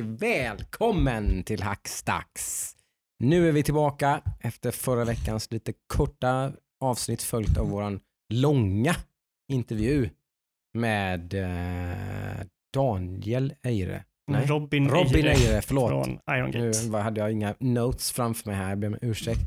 välkommen till Hackstacks. Nu är vi tillbaka efter förra veckans lite korta avsnitt följt av våran långa intervju med eh, Daniel Eire. Nej, Robin, Robin Eire Eire, förlåt. från Iron Nu Gate. hade jag inga notes framför mig här, jag ber om ursäkt.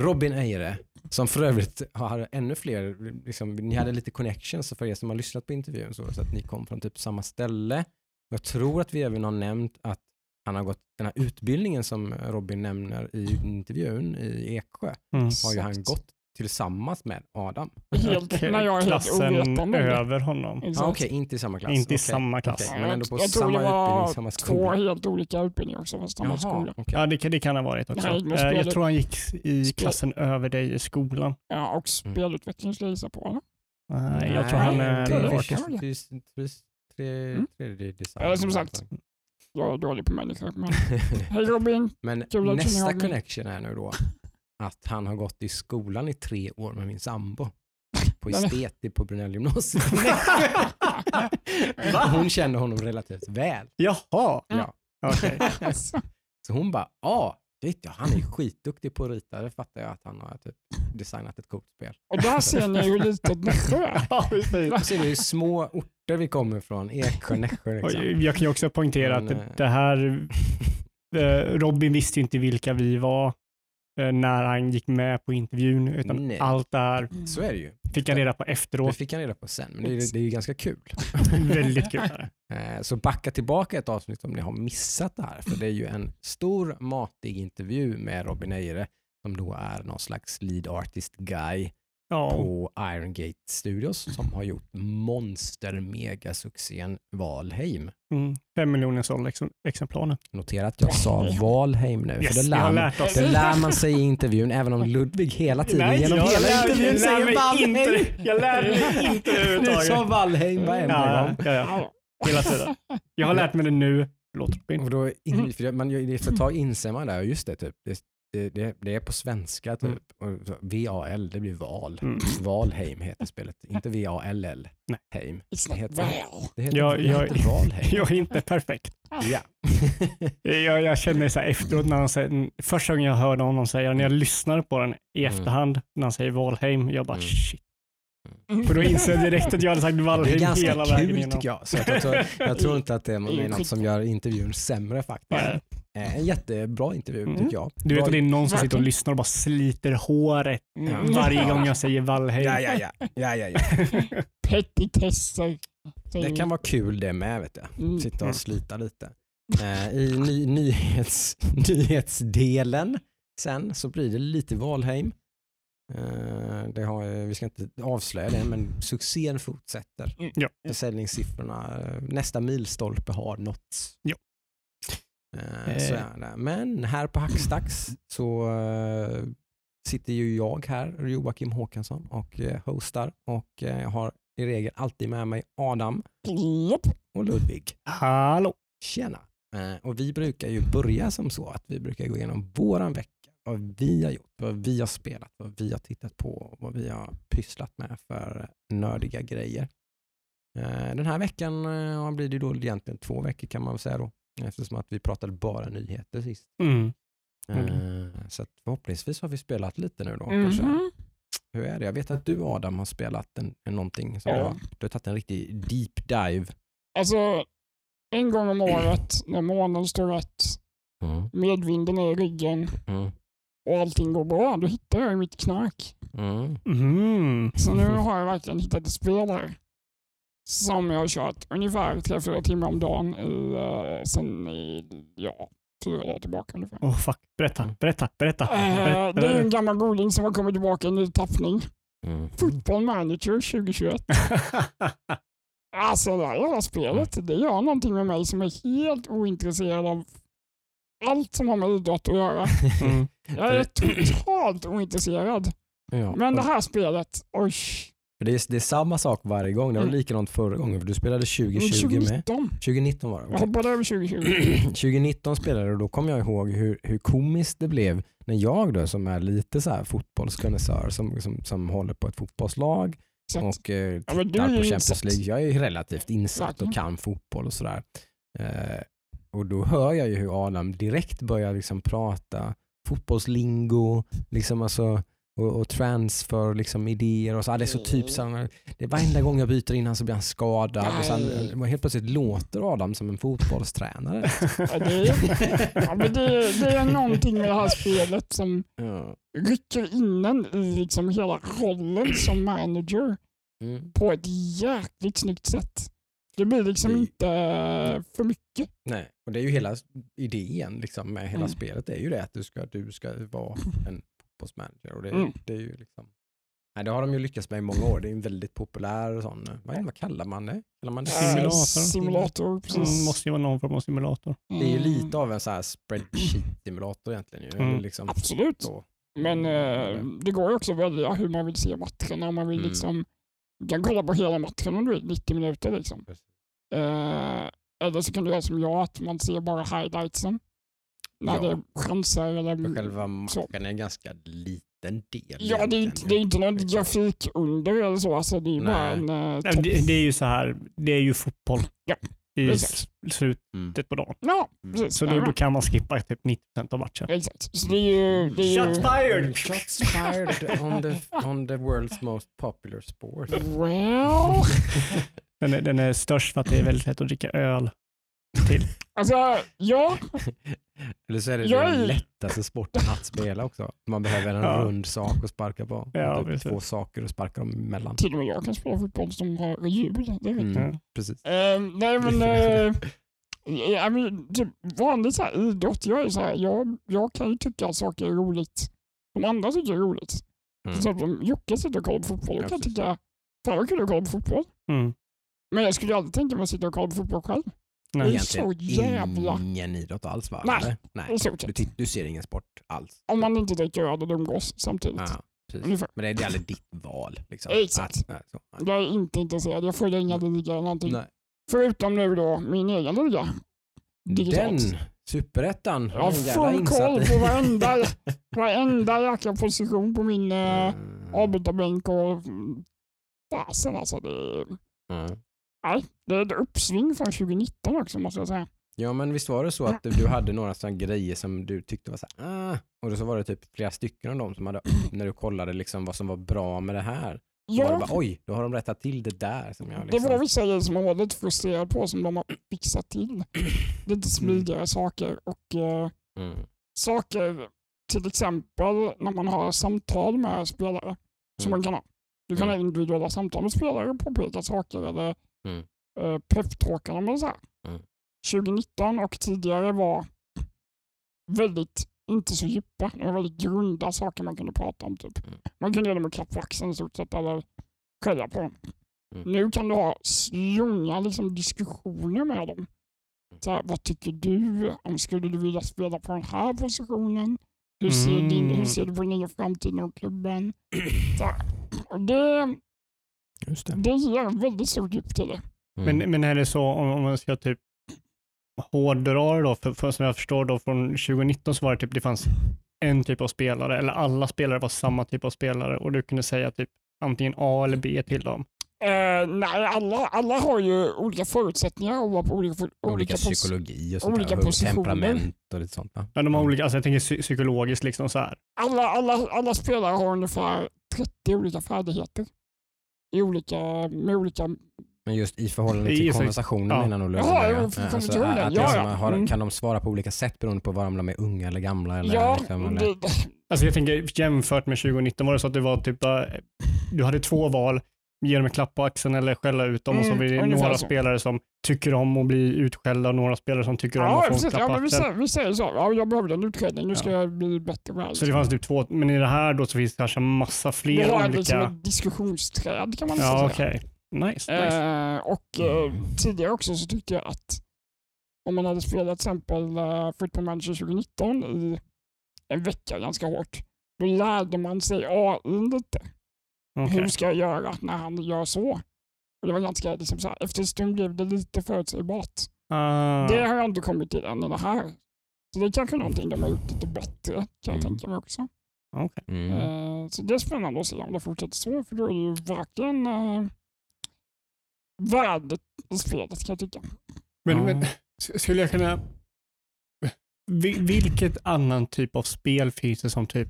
Robin Eire, som för övrigt har ännu fler, liksom, ni hade lite connections för er som har lyssnat på intervjun så, så att ni kom från typ samma ställe. Jag tror att vi även har nämnt att han har gått den här utbildningen som Robin nämner i intervjun i Eksjö, Mm. har ju han gått tillsammans med Adam. Helt, när jag är helt Klassen ovetande det. över honom. Exakt. Ah, Okej, inte i samma klass. Inte i Okej, samma klass. okej, Men ändå på jag tror samma det var samma två skola. helt olika utbildningar också fast samma skola. okej. Ja, det, kan- det kan ha varit också. Nej, Eh, jag tror han gick i Spel- klassen över dig i skolan. Ja, och spelutveckling skulle jag gissa på. Eller? Nej, jag tror han är det det. det tre, Mm. tre design. Eller som sagt, Jag är dålig på människor. Men... Hej Robin! Men Kul nästa connection är nu då att han har gått i skolan i tre år med min sambo. På Men- esteti på Brunell gymnasium. Va? Hon känner honom relativt väl. Jaha, Ja. okej. Så hon bara, ja, shit, ja, han är skitduktig på att rita. Det fattar jag att han har typ designat ett coolt spel. Och där ser ni hur litet Nässjö är. Ja, precis. Är det ju små orter vi kommer ifrån, Eksjö, Nässjö liksom. Jag kan ju också poängtera Men, att eh, det här, eh, Robin visste ju inte vilka vi var eh, när han gick med på intervjun, utan Nej. allt det här Så är det ju. fick han reda på Det efteråt. fick han reda på sen, men det är, det är ju ganska kul. Väldigt kul. är det. Eh, Så backa tillbaka ett avsnitt om ni har missat det här, för det är ju en stor matig intervju med Robin Eire som då är någon slags lead artist guy Ja, på Iron Gate Studios som har gjort monster megasuccén Valheim. mm, fem miljoner sålda ex- exemplar nu. Notera att jag sa Valheim nu, Yes, för det lär, man, lärt oss. det lär man sig i intervjun, även om Ludvig hela tiden Nej, genom jag hela lär- intervjun jag säger mig Valheim. inte- jag lär mig inte Du överhuvudtaget. sa Valheim varenda Ja, gång. ja, ja, hela tiden. Jag har lärt mig det nu. Förlåt Robin. Och då, in, Mm. för man, gör- för ett tag inser man där, just det, typ, det, det, det, det är på svenska, typ. Mm. VAL, det blir val. Mm. Valheim heter spelet, inte VALL. Nej. Heim. It's Det heter, well. det heter, Jag- det jag- heter Valheim. Jag är inte perfekt. Ja. Jag, jag känner så här efteråt när han säger, första gången jag hörde honom säga, när jag lyssnar på den i Mm. efterhand, när han säger Valheim, jag bara Mm. shit. För då insåg jag direkt att jag hade sagt Det är Valheim ganska hela vägen kul igenom. tycker jag. Så jag, tror, jag tror inte att det är något som gör intervjun sämre faktiskt. Nej. Eh, En jättebra intervju Mm. tycker jag. Du vet att det är någon som sitter och lyssnar och bara sliter håret Mm. varje gång jag säger Valheim. Ja, ja, ja. ja, ja, ja. Petitesser. Det kan vara kul det med, vet du. Mm. Sitta Mm. och slita lite. Eh, I ny, nyhets, nyhetsdelen sen så blir det lite Valheim. Eh, det har, vi ska inte avslöja det, men succén fortsätter. Mm. Ja. Försäljningssiffrorna, nästa milstolpe har nåtts. Ja. Eh, Eh. så är det. Men här på Hackstacks så eh, sitter ju jag här, Joakim Håkansson, och eh, hostar. Och eh, jag har i regel alltid med mig Adam och Ludvig. Hallå. Tjena! Eh, och vi brukar ju börja som så att vi brukar gå igenom våran vecka, vad vi har gjort, vad vi har spelat, vad vi har tittat på, vad vi har pysslat med för nördiga grejer. Eh, den här veckan eh, blir det då egentligen två veckor kan man väl säga då, eftersom att vi pratade bara nyheter sist. Mm. Eh, Så att förhoppningsvis har vi spelat lite nu då. Mhm. Kanske. Hur är det? Jag vet att du Adam har spelat en, en någonting, som Ja. du, har, du har tagit en riktig deep dive. Alltså, en gång om året när månen står rätt, Mm. medvinden är i ryggen Mm. och allting går bra, då hittar jag mitt knark. Mm. Mm. Så nu har jag verkligen hittat ett spel här som jag har kört ungefär 3-4 timmar om dagen i, eh, sen i, ja, fyra dagar tillbaka ungefär. Oh, fuck. Berätta, berätta, berätta. Berätta. det är en gammal goding som har kommit tillbaka i en ny tappning. Mm. Football Manager 2021. Alltså det här jävla spelet, det gör någonting med mig som är helt ointresserad av allt som har med idrott att göra. mm. Jag är totalt ointresserad. Ja. Men det här spelet, oj. För det, är, det är samma sak varje gång. Det var Mm. likadant förra gången. För du spelade 2020 med. 2019. 2019 var det. Jag hoppade över 2020. 2019 spelade du och då kommer jag ihåg hur, hur komiskt det blev när jag då som är lite så här fotbollskonnässör som, som, som håller på ett fotbollslag att, och eh, Ja, tittar är på Champions insatt. League. Jag är ju relativt insatt och kan fotboll och sådär. Eh, och då hör jag ju hur Adam direkt börjar liksom prata fotbollslingo, liksom alltså, och, och transfer liksom, idéer och så. Det är så typ så, det är varenda gång jag byter in han så blir han skadad. Och så han, helt plötsligt låter Adam som en fotbollstränare. Ja, det, är, ja, men det, det är någonting med det här spelet som Ja. rycker in en i liksom hela rollen som manager Mm. på ett jäkligt snyggt sätt. Det blir liksom Det- inte för mycket. Nej, och det är ju hela idén liksom, med hela Mm. spelet. Det är ju det att du ska, du ska vara en fotbollsmanager. Och det, Mm. det är ju liksom, nej, det har de ju lyckats med i många år. Det är en väldigt populär sån, vad, är, vad kallar man det? Kallar man det? Simulator. Eh, Simulator, precis. Mm, måste ju vara någon form av simulator. Det är ju Mm, lite av en så här spreadsheet-simulator egentligen. Ju. Mm. Liksom, Absolut. så. Men eh, det går ju också att välja hur man vill se matcherna. Om man vill Mm. liksom, du kan kolla på hela matchen om du vill, 90 minuter. Liksom. Eh, eller så kan du göra som jag, att man ser bara highlightsen. När Ja. det är chanser eller... Själva matchen är en ganska liten del. Ja, det är, inte, det är inte någon grafik under eller så. Alltså, det är ju bara en uh, Nej, Det, det är ju så här, det är ju fotboll Ja, i exakt. slutet Mm. på dagen. Ja, Mm. precis. Så då, då kan man skippa typ 90% av matchen. Exakt. Så det är ju... Det är ju fired! Shots fired on the, on the world's most popular sport. well, Den är, den är störst för att det är väldigt lätt att dricka öl till. alltså ja, Eller så är det Jag den lättaste sporten att spela också. Man behöver en Ja. rund sak att sparka på. Ja, typ två saker att sparka dem emellan. till och med jag kan spela fotboll som har hjul. Det vet jag. Mm, Ja. precis. Eh, nej men, uh, ja, men typ vanlig så här, idrott, jag, är så här, jag, jag kan ju tycka att saker är roligt som andra tycker är roligt. Mm. exempel om Jocke sitter och kollar på fotboll, då kan jag tycka, fan vad kul att kolla på fotboll. Mm. Men jag skulle aldrig tänka mig att sitta och kolla på fotboll själv. Nej. är Egentligen så jävla- ingen idrott alls va? Nej. Eller? I Nej. stort Du, sett. ty- du ser ingen sport alls? Om man inte dricker öl och umgås samtidigt. Ja. Men det är det är aldrig ditt val. Liksom. Exakt. Nej. Nej. Jag är inte intresserad, jag följer inga ligor eller någonting. Nej. Förutom nu då min egen liga. Digitalt. Den, superettan. Jag har full koll på varenda, varenda jäkla position på min eh, Mm. avbytarbänk och fasen alltså. Det, är- Mm. Nej, det är ett uppsving från 2019 också måste jag säga. Ja men visst var det så att du hade några sådana grejer som du tyckte var så här, ah, och då så var det typ flera stycken av dem som hade, när du kollade liksom vad som var bra med det här. Så var det Ja, bara, oj, då har de rättat till det där. Som jag det liksom, var vissa grejer som man var lite frustrerad på som de har fixat till. Lite smidigare saker och eh, mm. saker till exempel när man har samtal med spelare som Mm. man kan ha. Du kan Mm. ha individuella samtal med spelare och påpeka saker eller Mm. eh, peptalka dem eller så här. Mm. 2019 och tidigare var väldigt, inte så djupa, det var väldigt grunda saker man kunde prata om. Typ. Mm. Man kunde ge dem en klapp på axeln i stort sett eller skälla på dem. Mm. Nu kan du ha långa liksom, diskussioner med dem. Så här, vad tycker du? Om skulle du vilja spela på den här positionen? Hur ser, din, hur Mm. ser du på den nya framtiden av klubben? Så här. Och det, Just det. det ger väldigt stort djup till det. Mm. Men, men är det så om, om man ska typ hårdra det då, för, för som jag förstår då från 2019 så var det typ det fanns en typ av spelare eller alla spelare var samma typ av spelare och du kunde säga typ antingen A eller B till dem. Eh, nej, alla, alla har ju olika förutsättningar att vara på olika, olika, olika psykologi och sånt olika där, och positioner. temperament och lite sånt. Va? Ja, de har Mm. olika, alltså jag tänker psy- psykologiskt liksom så här. alla, alla, alla spelare har ungefär 30 olika färdigheter. I olika, med olika... Men just i förhållande till i- konversationen ja. menar nog Jaha, Löfven, ja, ja. Alltså, att ja, liksom, ja. har, Mm. Kan de svara på olika sätt beroende på vad de är unga eller gamla? Eller, ja, liksom, eller, det, Alltså jag tänker jämfört med 2019 var det så att det var typ, eh, du hade två val, ge dem en klapp på axeln eller skälla ut dem och så Mm, blir det några så. spelare som tycker om att bli utskällda och några spelare som tycker om ja, att få en precis, klapp ja, på vi, axeln. säger, vi säger så. Ja, jag behövde en utskällning, nu ska Ja. jag bli bättre på det här. Så det fanns typ två, men i det här då så finns det kanske massa Vi fler har olika... liksom ett diskussionsträd kan man Ja säga. Nice, nice. Eh, och eh, tidigare också så tyckte jag att om man hade spelat till exempel uh, Football Manager 2019 i en vecka ganska hårt, då lärde man sig AI lite. Okej. Hur ska jag göra när han gör så? Och det var ganska, liksom så här, efter en stund blev det lite förutsägbart. Ah, Det har jag inte kommit till än i det här. Så det är kanske någonting de har gjort lite bättre, kan jag Mm. tänka mig också. okej. Mm. Eh, så det är spännande att se om det fortsätter så, för då är det ju verkligen uh, värdet i spelet kan jag tycka. Men, men skulle jag kunna vi- vilket annan typ av spel finns det som typ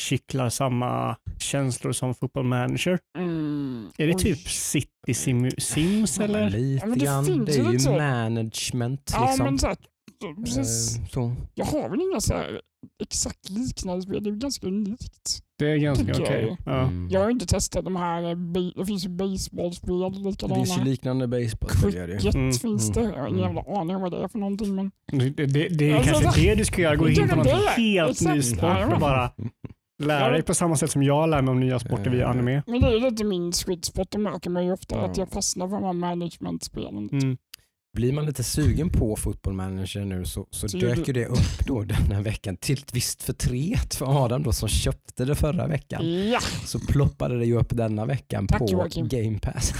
kittlar samma känslor som Football Manager? Mm. Är det Oj. typ City Sim Sims Ja, eller? Lite Ja, det grann. Det är ju så. management Ja, liksom. men så här, precis. Eh, så. Jag har väl inga så här exakt liknande spel. Det är ganska unikt. Det är ganska jag okej. ju. Ja. Mm. Jag har inte testat de här, eh, det finns ju baseballspel Det finns ju likadana. liknande baseball. gör det ju. Cricket Mm, finns det. Jag har ingen mm. jävla aning om vad det är för någonting. Men Det, det, det är Alltså, kanske det- det du ska göra, gå in på något helt Exakt. ny sport och bara lära dig på samma sätt som jag lär mig om nya sporter via Eh. anime. Men det är lite min sweet spot. Då märker man ju ofta Ja. att jag fastnar för de här management-spelen. Mm. Blir man lite sugen på football manager nu så, så, Så dök ju det upp då den här veckan till ett visst förtret för Adam då som köpte det förra veckan. Ja, Så ploppade det ju upp denna veckan Tack, på Joakim. Game Pass.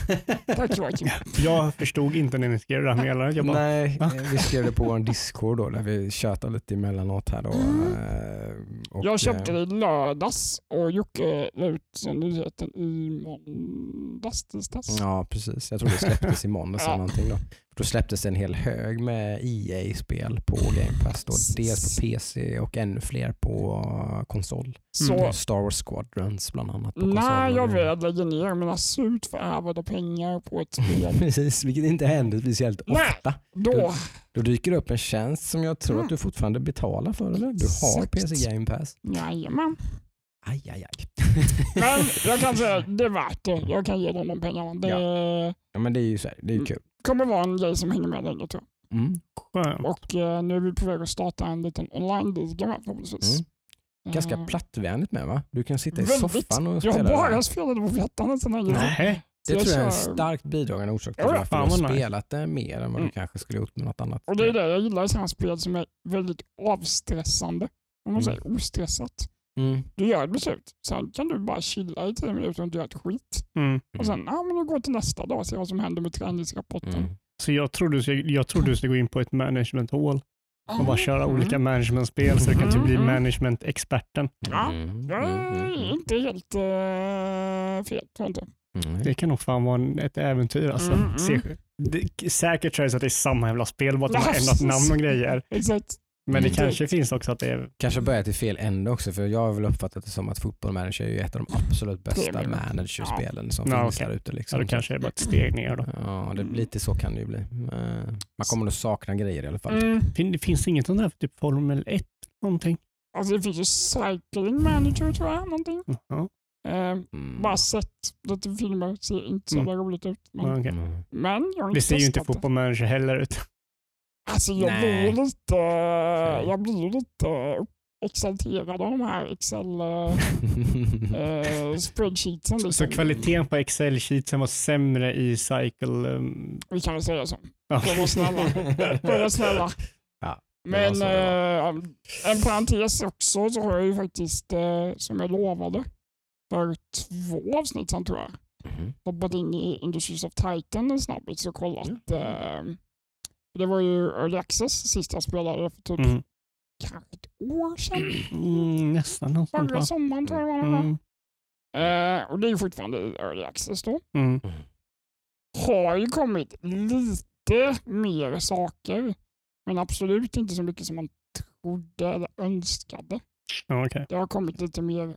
tack Joakim. Jag förstod inte när ni skrev det här meddelandet. Jag bara, Nej, va? eh, vi skrev det på vår Discord då där vi tjötar lite emellanåt här då. Mm. eh, och, Jag köpte eh, det i lördags och Jocke la ut nyheten i måndags, tisdags. Ja precis, jag tror det släpptes i måndags eller någonting då. Då släpptes en hel hög med EA-spel på Game Pass då. Dels på PC och ännu fler på konsol. Så Mm. Star Wars Squadrons bland annat när jag väl lägger ner mina surt förärvade pengar på ett spel, Precis, vilket inte händer speciellt Nej. ofta. då, Då dyker det upp en tjänst som jag tror Mm. att du fortfarande betalar för eller? Du har Exakt. PC Game Pass. jajamän. Aj, aj, aj. Men jag kan säga det är värt det. Jag kan ge dem de pengarna. Det Ja, men det är ju så här, det är ju kul. kommer vara en grej som hänger med länge tror jag. Mm. skönt. Och eh, nu är vi på väg att starta en liten online-liga här förhoppningsvis. Mm. Ganska Eh, plattvänligt med va? Du kan sitta i Väldigt. soffan och Jag spela. har det bara här. spelat på flättarna sedan länge. Nej. Det jag tror jag är en starkt bidragande orsak till Ja, ja. varför du har spelat det mer än vad du Mm. kanske skulle gjort med något annat. Och det är det jag gillar i sådana spel som är väldigt avstressande. Om man Mm. säger ostressat. Mm. Du gör ett beslut, sen kan du bara chilla i tio minuter och inte göra ett skit. Mm. Och sen, ja men du går till nästa dag och ser vad som händer med träningsrapporten. Mm. Så jag trodde du skulle, jag trodde du skulle gå in på ett management hall och bara köra Mm. olika managementspel så du kan typ bli Mm. management-experten. Ja, Mm. Det är inte helt uh, fel, tror jag inte. Mm. Det kan nog fan vara en- ett äventyr alltså. Mm, mm. Se, det, säkert det så att det är samma jävla spel, bara att de har ändrat namn och grejer. Exakt. Men det Mm. kanske finns också att det är... Kanske börjat i fel ände också för jag har väl uppfattat det som att Football Manager är ju ett av de absolut bästa managerspelen som Ja, finns okej. där ute. Ja, Liksom. då kanske det är bara ett steg ner då. Ja, det, lite så kan det ju bli. Eh, Man kommer nog sakna grejer i alla fall. Mm. Fin, det finns inget sånt där för typ Formel 1 någonting? Alltså det finns ju Cycling Manager tror jag, någonting. Ja, Eh, Mm. bara sett lite filmer, ser inte så Mm. roligt ut. Men, okej. Mm. men jag har inte Det ser ju inte fotboll manager heller ut. Alltså jag Nej. blir lite, jag blir lite exalterad av de här Excel eh, eh, spreadsheetsen. Så Liksom. kvaliteten på Excel-sheetsen var sämre i Cycle... Um, Vi kan väl säga så. ja. För att vara snälla. Vara snälla. Ja, Men var eh, en parentes också så har jag ju faktiskt, eh, som jag lovade, för två avsnitt sen tror jag, Mhm. hoppat in i Industries of Titan en snabbis och kollat. Mm. Det var ju Early Access sist jag spelade för typ Mm. kanske ett år sedan. Mm, nästan något sånt Förra sommaren tror jag det var. Mm. Eh, och det är ju fortfarande i Early Access då. Mm. Har ju kommit lite mer saker, men absolut inte så mycket som man trodde eller önskade. Okej. Det har kommit lite mer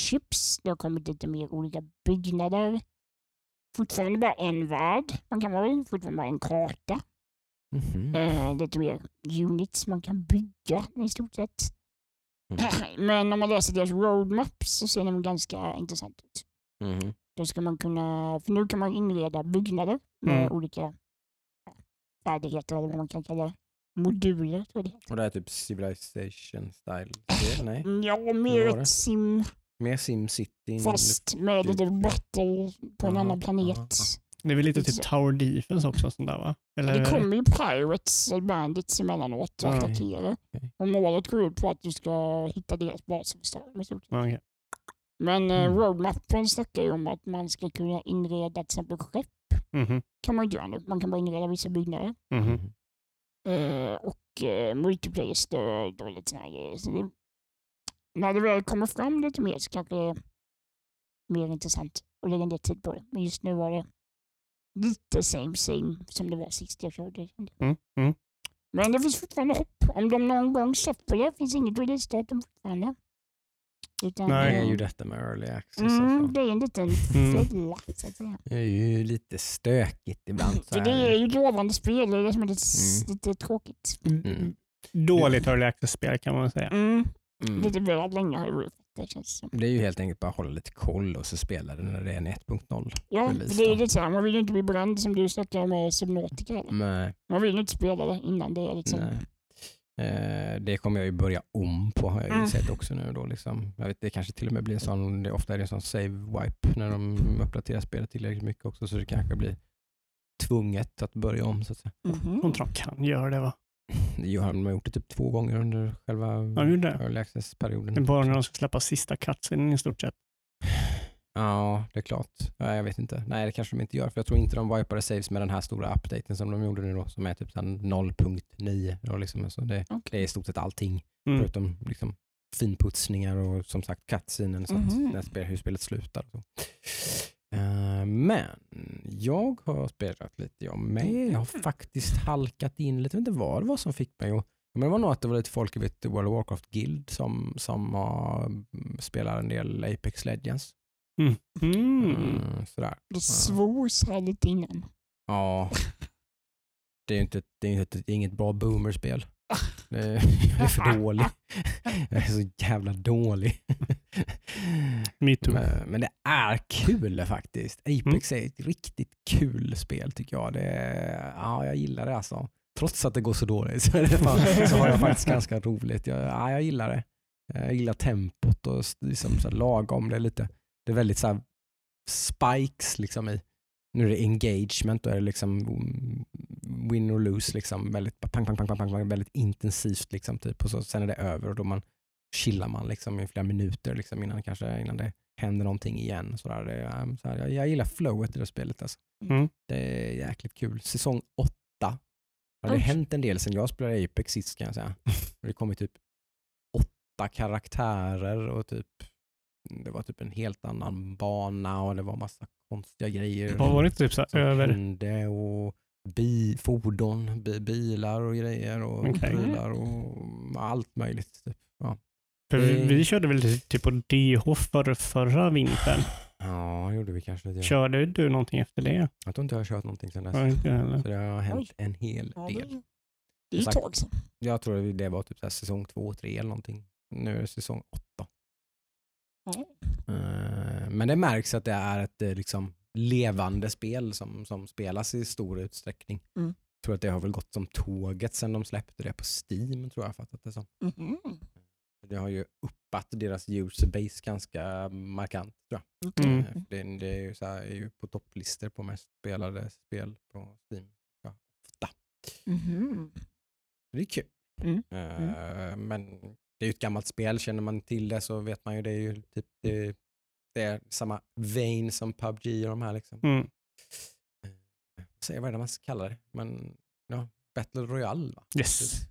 chips, det har kommit lite mer olika byggnader. Fortfarande bara en värld, man kan väl fortfarande bara en karta. Mhm. Eh, lite mer units man kan bygga i stort sett. Mm. Men om man läser deras roadmaps så ser de ganska intressant ut. Mhm. Då ska man kunna, för nu kan man inreda byggnader med Mm. olika ja, färdigheter eller vad man kan kalla det. Moduler tror jag det heter. Och det är typ Civilization style? Nej? Ja, Vad mer det? ett sim Mer SimCity? fast med lite battle på en Aha, annan aha, planet. aha. Det är väl lite typ så. Tower Defense också sånt där va? Eller? Det kommer ju pirates och bandits emellanåt och Ja. attackerar. Okej. Och målet går ut på att du ska hitta deras bas och förstöra dem i stort sett. Ja, okej. Men eh, Mm. roadmappen snackar ju om att man ska kunna inreda till exempel skepp. Mhm. kan man inte göra nu. Man kan bara inreda vissa byggnader. Mhm. Eh, och eh, multiplayer-stöd och lite sådana grejer. Så det, när det väl kommer fram lite mer så kanske det är mer intressant att lägga ner tid på det. Men just nu var det lite same same som det var sist jag körde. Mm. Mm. Men det finns fortfarande hopp. Om de någon gång släpper det finns inget releasedatum fortfarande. Utan, Det Nej. är ju detta med early access. Mm, Alltså. det är en liten Mm. fälla säga. Det är ju lite stökigt ibland. Så För det är ju lovande spel, det är det som är lite, Mm. lite tråkigt. Mm. Dåligt early access-spel kan man säga. Mm. Mm. Lite väl länge har det. Det känns som. Det är ju helt enkelt bara att hålla lite koll och så spela det när det är en 1.0. Ja, release det är ju lite såhär, man vill ju inte bli bränd som du snackade med Subnautica. eller? Nej, Man vill ju inte spela det innan det är liksom. nej. Eh, det kommer jag ju börja om på har jag ju Mm. sett också nu då. Liksom. Jag vet, det kanske till och med blir en sån, det, ofta är det en sån save wipe när de uppdaterar spelet tillräckligt mycket också så det kanske blir tvunget att börja om så att säga. Mhm. Jag tror inte de kan göra det va? Det har de gjort det typ två gånger under själva Ja, det är det. early access-perioden. Bara när de ska släppa sista cutscenen i stort sett. Ja, det är klart. Ja, jag vet inte. Nej, det kanske de inte gör. För jag tror inte de wipade saves med den här stora updaten som de gjorde nu då, som är typ så här 0.9. då Liksom. Så det, Okej. det är i stort sett allting, Mm. förutom liksom, finputsningar och som sagt cutscenen, när spel, hur spelet slutar. och Så. Eh, men jag har spelat lite jag med. Jag har faktiskt halkat in lite, jag vet inte vad det var som fick mig att men det var nog att det var lite folk i vet, World of Warcraft Guild som, som uh, spelar en del Apex Legends. Mm. Mm, sådär. Det svors här lite innan. Ja. Det är, inte, det är, inte, det är inget bra boomerspel. Är, jag är för dålig. Jag är så jävla dålig. Me too. Men, men det är kul faktiskt. Apex är ett riktigt kul spel tycker jag. Det är, ja, jag gillar det alltså. Trots att det går så dåligt så, fan, så har jag faktiskt ganska roligt. Jag, ja, jag gillar det. Jag gillar tempot och liksom så lagom. Det lite, det är väldigt så spikes liksom i. Nu är det engagement, då är det liksom win or lose, liksom väldigt pang, pang, pang, pang, pang, väldigt intensivt liksom typ. Och så, sen är det över och då man chillar man liksom i flera minuter liksom innan, kanske, innan det händer någonting igen. Så där. Det, så här, jag, jag gillar flowet i det spelet. Alltså. Mm. Det är jäkligt kul. Säsong åtta. Det har Oj. hänt en del sedan jag spelade Apex sist kan jag säga. Det kommer typ åtta karaktärer och typ det var typ en helt annan bana och det var massa konstiga grejer. Vad var det typ så över? hände och bi, fordon, bi, bilar och grejer och Okej. bilar och allt möjligt. Typ. Ja. För vi, det- vi körde väl typ på DH för, förra vintern. ja, gjorde vi kanske lite. Körde du någonting efter det? Jag tror inte jag har kört någonting sedan dess. Ja, inte jag heller. Så det har hänt en hel del. det, det är ett tag sedan. Jag tror det var typ så här säsong två, tre eller någonting. Nu är det säsong åtta. Ja. Eh, Men det märks att det är ett eh, liksom, levande spel som, som spelas i stor utsträckning. Mm. Jag tror att det har väl gått som tåget sedan de släppte det på Steam tror jag fattat det som. Mhm. Det har ju uppat deras user base ganska markant tror jag. Mm. Eh, för Det, det är ju, så här, är ju på topplistor på mest spelade spel på Steam. Ja, ofta. Mhm. Det är kul. Mm. Eh, Men det är ju ett gammalt spel, känner man till det så vet man ju det är ju typ det, det är samma vein som PubG och de här liksom. Mm. Så vad är det man ska kalla det? Men ja, Battle Royale va? Yes.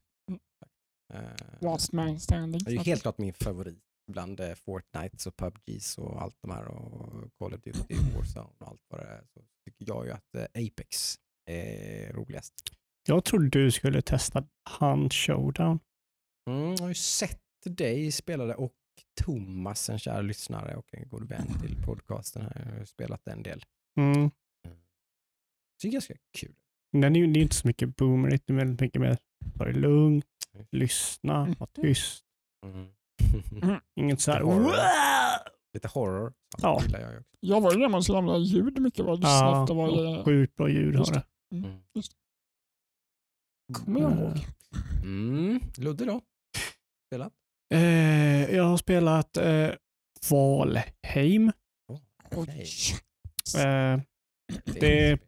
Eh, Last man standing. Det är ju helt klart min favorit bland eh, Fortnites och PubGs och allt de här och Call of Duty, Warzone och allt vad det är. Så tycker jag ju att eh, Apex är roligast. Jag trodde du skulle testa Hunt Showdown. Mm, jag har ju sett dig spela det och Thomas, en kär lyssnare och en god vän till podcasten, här, har ju spelat en del. Mm. Så det är ganska kul. Den är ju det är inte så mycket boomerigt, det är väldigt mycket mer ta det lugnt, lyssna, vara tyst. Mm. Inget så här Det var det. Lite horror. Ja. gillar jag. Jag var ju där man lämna ljud mycket. Var Ja, efter varje... sjukt bra ljud har det. Mm. Kommer jag ihåg. Mm. Ludde då? Spelat? Eh, jag har spelat eh, Valheim. Oh. Eh, det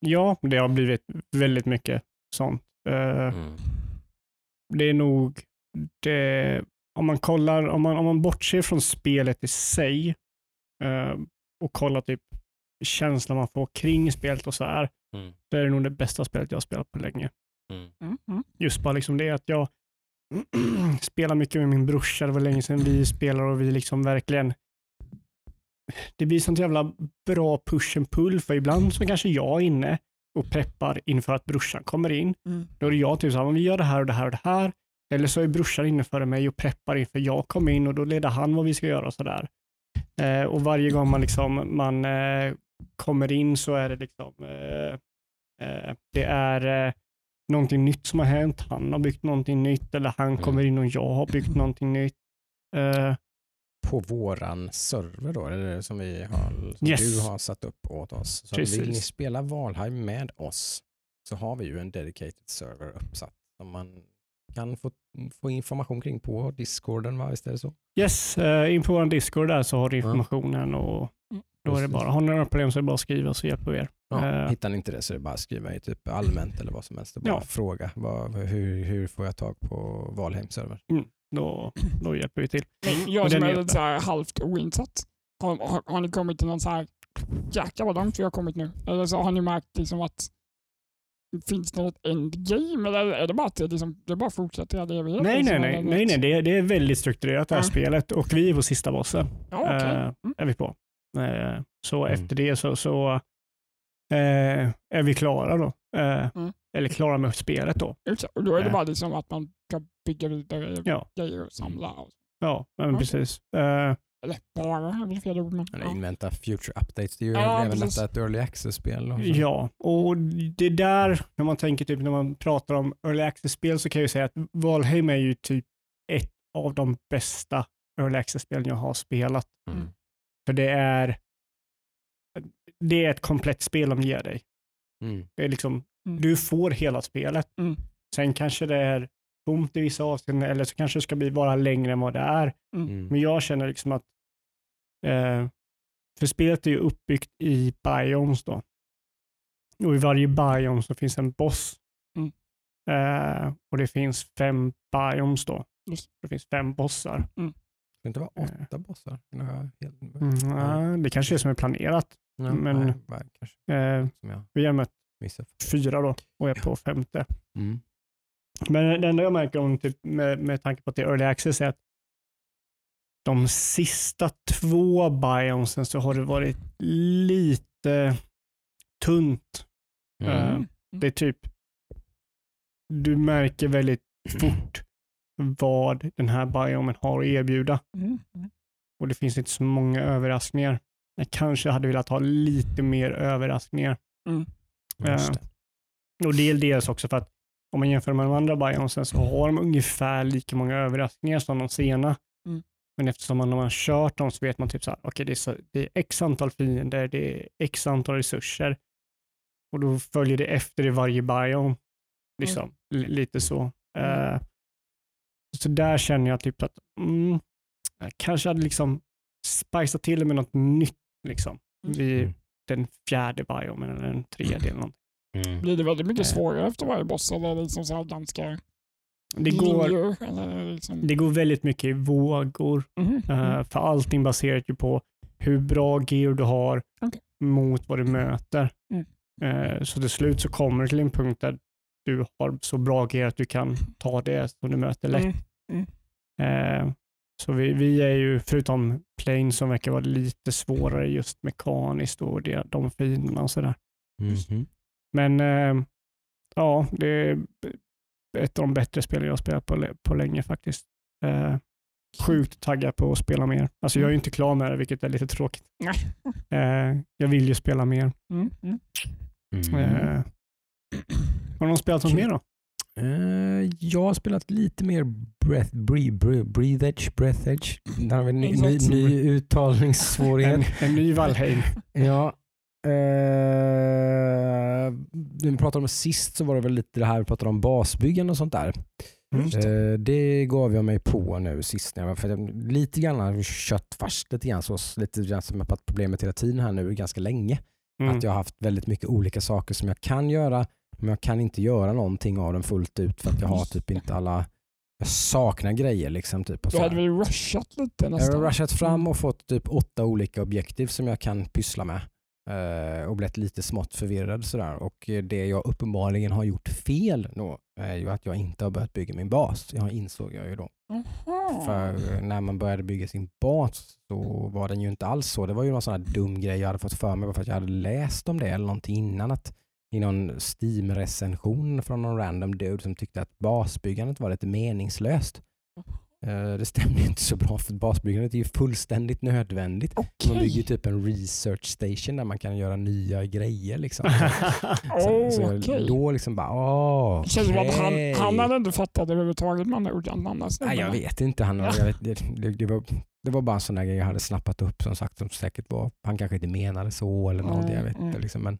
ja, det har blivit väldigt mycket sånt. Eh, mm. det är nog det, om man kollar, om man, om man bortser från spelet i sig eh, och kollar typ känslan man får kring spelet och så här, Mm. så är det nog det bästa spelet jag har spelat på länge. Mm. Mm, mm. Just bara liksom det att jag spelar mycket med min brorsa. Det var länge sedan vi spelade och vi liksom verkligen det blir sånt jävla bra push and pull för ibland så kanske jag är inne och peppar inför att brorsan kommer in. Mm. Då är det jag typ så här, "Men vi gör det här och det här och det här. Eller så är brorsan inne före mig och preppar inför jag kommer in och då leder han vad vi ska göra och sådär. Eh, och varje gång man, liksom, man eh, kommer in så är det liksom, eh, eh, det är eh, någonting nytt som har hänt. Han har byggt någonting nytt eller han kommer in och jag har byggt någonting nytt. Eh, På våran server då, är det som, vi har, som Yes. du har satt upp åt oss. Så Precis. vill ni spela Valheim med oss så har vi ju en dedicated server uppsatt som man kan få, få information kring på discorden, va? visst är det så? yes, eh, in på vår Discord där så har du informationen och då är det bara, har ni några problem så är det bara att skriva så hjälper vi er. Ja, Eh. hittar ni inte det så är det bara att skriva i typ allmänt eller vad som helst bara Ja. fråga vad, hur, hur får jag tag på Valheim-server? Då, då hjälper vi till. Men jag som är lite så här halvt oinsatt, har, har, har ni kommit till någon så här, jäklar vad långt vi har kommit nu? Eller så har ni märkt liksom att Finns det något endgame eller är det bara att det, liksom, det bara fortsätter i all evighet? Nej, nej, nej, nej, nej. Det, är, det är väldigt strukturerat det här Ja. spelet och vi är på sista bossen. Ja, okej. eh, Mm. är vi på. Eh, så Mm. efter det så, så eh, är vi klara då. Eh, Mm. Eller klara med spelet då. Exakt, Och då är det Eh. bara liksom att man ska bygga vidare Ja, grejer och samla. Och, ja men Mm. precis. Eh, eller bara, fel ord men. Eller Ja. invänta future updates. Det är ju Ja, även precis. detta ett early access-spel. ja, och det där, när man tänker typ när man pratar om early access-spel så kan jag ju säga att Valheim är ju typ ett av de bästa early access-spelen jag har spelat. Mm. För det är det är ett komplett spel de ger dig. Mm. Det är liksom, Mm. Du får hela spelet. Mm. Sen kanske det är tomt i vissa avseenden eller så kanske det ska bli vara längre än vad det är. Mm. Men jag känner liksom att eh, för spelet är ju uppbyggt i biomes då. Och i varje biome så finns en boss. Mm. Eh, och det finns fem biomes då. Just. Det finns fem bossar. Ska det inte vara Eh. åtta bossar? Jag helt... Mm, ja, det kanske är som är planerat. Ja, men- nej, kanske Eh, vi har mött fyra då och är på femte. Mm. Men det enda jag märker om typ med, med tanke på att det är early access är att de sista två biomesen så har det varit lite tunt. Mm. Eh, Mm. Det är typ, du märker väldigt fort vad den här biomen har att erbjuda Mm. Mm. och det finns inte så många överraskningar. Jag kanske hade velat ha lite mer överraskningar. Eh, det. Och det är dels också för att om man jämför med de andra biomesen så har de ungefär lika många överraskningar som de sena. Mm. Men eftersom man, när man har kört dem så vet man typ så här, okej det, är så- det är x antal fiender, det är x antal resurser och då följer det efter i varje biome. Liksom, li- lite så. Mm. Så där känner jag typ att mm, jag kanske hade liksom spicat till det med något nytt liksom. Mm. Vid Mm. den fjärde biomen eller den tredje eller någonting. Mm. Blir det väldigt mycket Eh. svårare efter varje boss eller liksom så här ganska Det går, linjer? Eller liksom... det går väldigt mycket i vågor, Mhm. eh, för allting baserat ju på hur bra gear du har Okej. mot vad du möter. Mm. Eh, så till slut så kommer du till en punkt där du har så bra gear att du kan ta det som du möter lätt. Mm. Eh, så vi, vi är ju, förutom Plane som verkar vara lite svårare just mekaniskt och det, de finerna och sådär. Mhm. Men eh, ja, det är ett av de bättre spelen jag har spelat på, på länge faktiskt. Eh, sjukt taggad på att spela mer. Alltså jag är ju inte klar med det, vilket är lite tråkigt. Nej. Eh, jag vill ju spela mer. Mm. Mm. Mm. Eh, har någon spelat något mer då? Eh, jag har spelat lite mer breath, breathe, breathe, breathe edge, breath edge. Där har vi en ny, ny, ny uttalningssvårighet. En, en ny Valheim. Ja. Eh, när vi pratade om sist så var det väl lite det här vi pratade om basbyggen och sånt där. Mm. Eh, det gav jag mig på nu sist. När jag, för jag, lite grann kört fast lite grann så, lite grann som jag har haft problemet hela tiden här nu ganska länge. Mm. Att jag har haft väldigt mycket olika saker som jag kan göra men jag kan inte göra någonting av dem fullt ut för att jag har typ inte alla jag saknar grejer liksom. Typ, och Du så hade väl rushat lite Jag nästan? har rushat fram och fått typ åtta olika objektiv som jag kan pyssla med. eh, och blivit lite smått förvirrad sådär. Och det jag uppenbarligen har gjort fel då är ju att jag inte har börjat bygga min bas. Jag insåg jag ju då. Aha. För när man började bygga sin bas så var den ju inte alls så. Det var ju någon sån här dum grej jag hade fått för mig för att jag hade läst om det eller någonting innan. Att i någon Steam-recension från någon random dude som tyckte att basbyggandet var lite meningslöst. Eh, Det stämde inte så bra för basbyggandet är ju fullständigt nödvändigt. Man Okej. bygger typ en research station där man kan göra nya grejer. Liksom. Så, så Okej. då liksom bara, åh, Det känns som att han, han hade inte fattat överhuvudtaget med andra ord. Nej, jag vet inte. Han, jag vet, det, det, var, det var bara en sån där grej jag hade snappat upp som sagt som säkert var, han kanske inte menade så eller något, jag vet Mm, mm. Liksom, men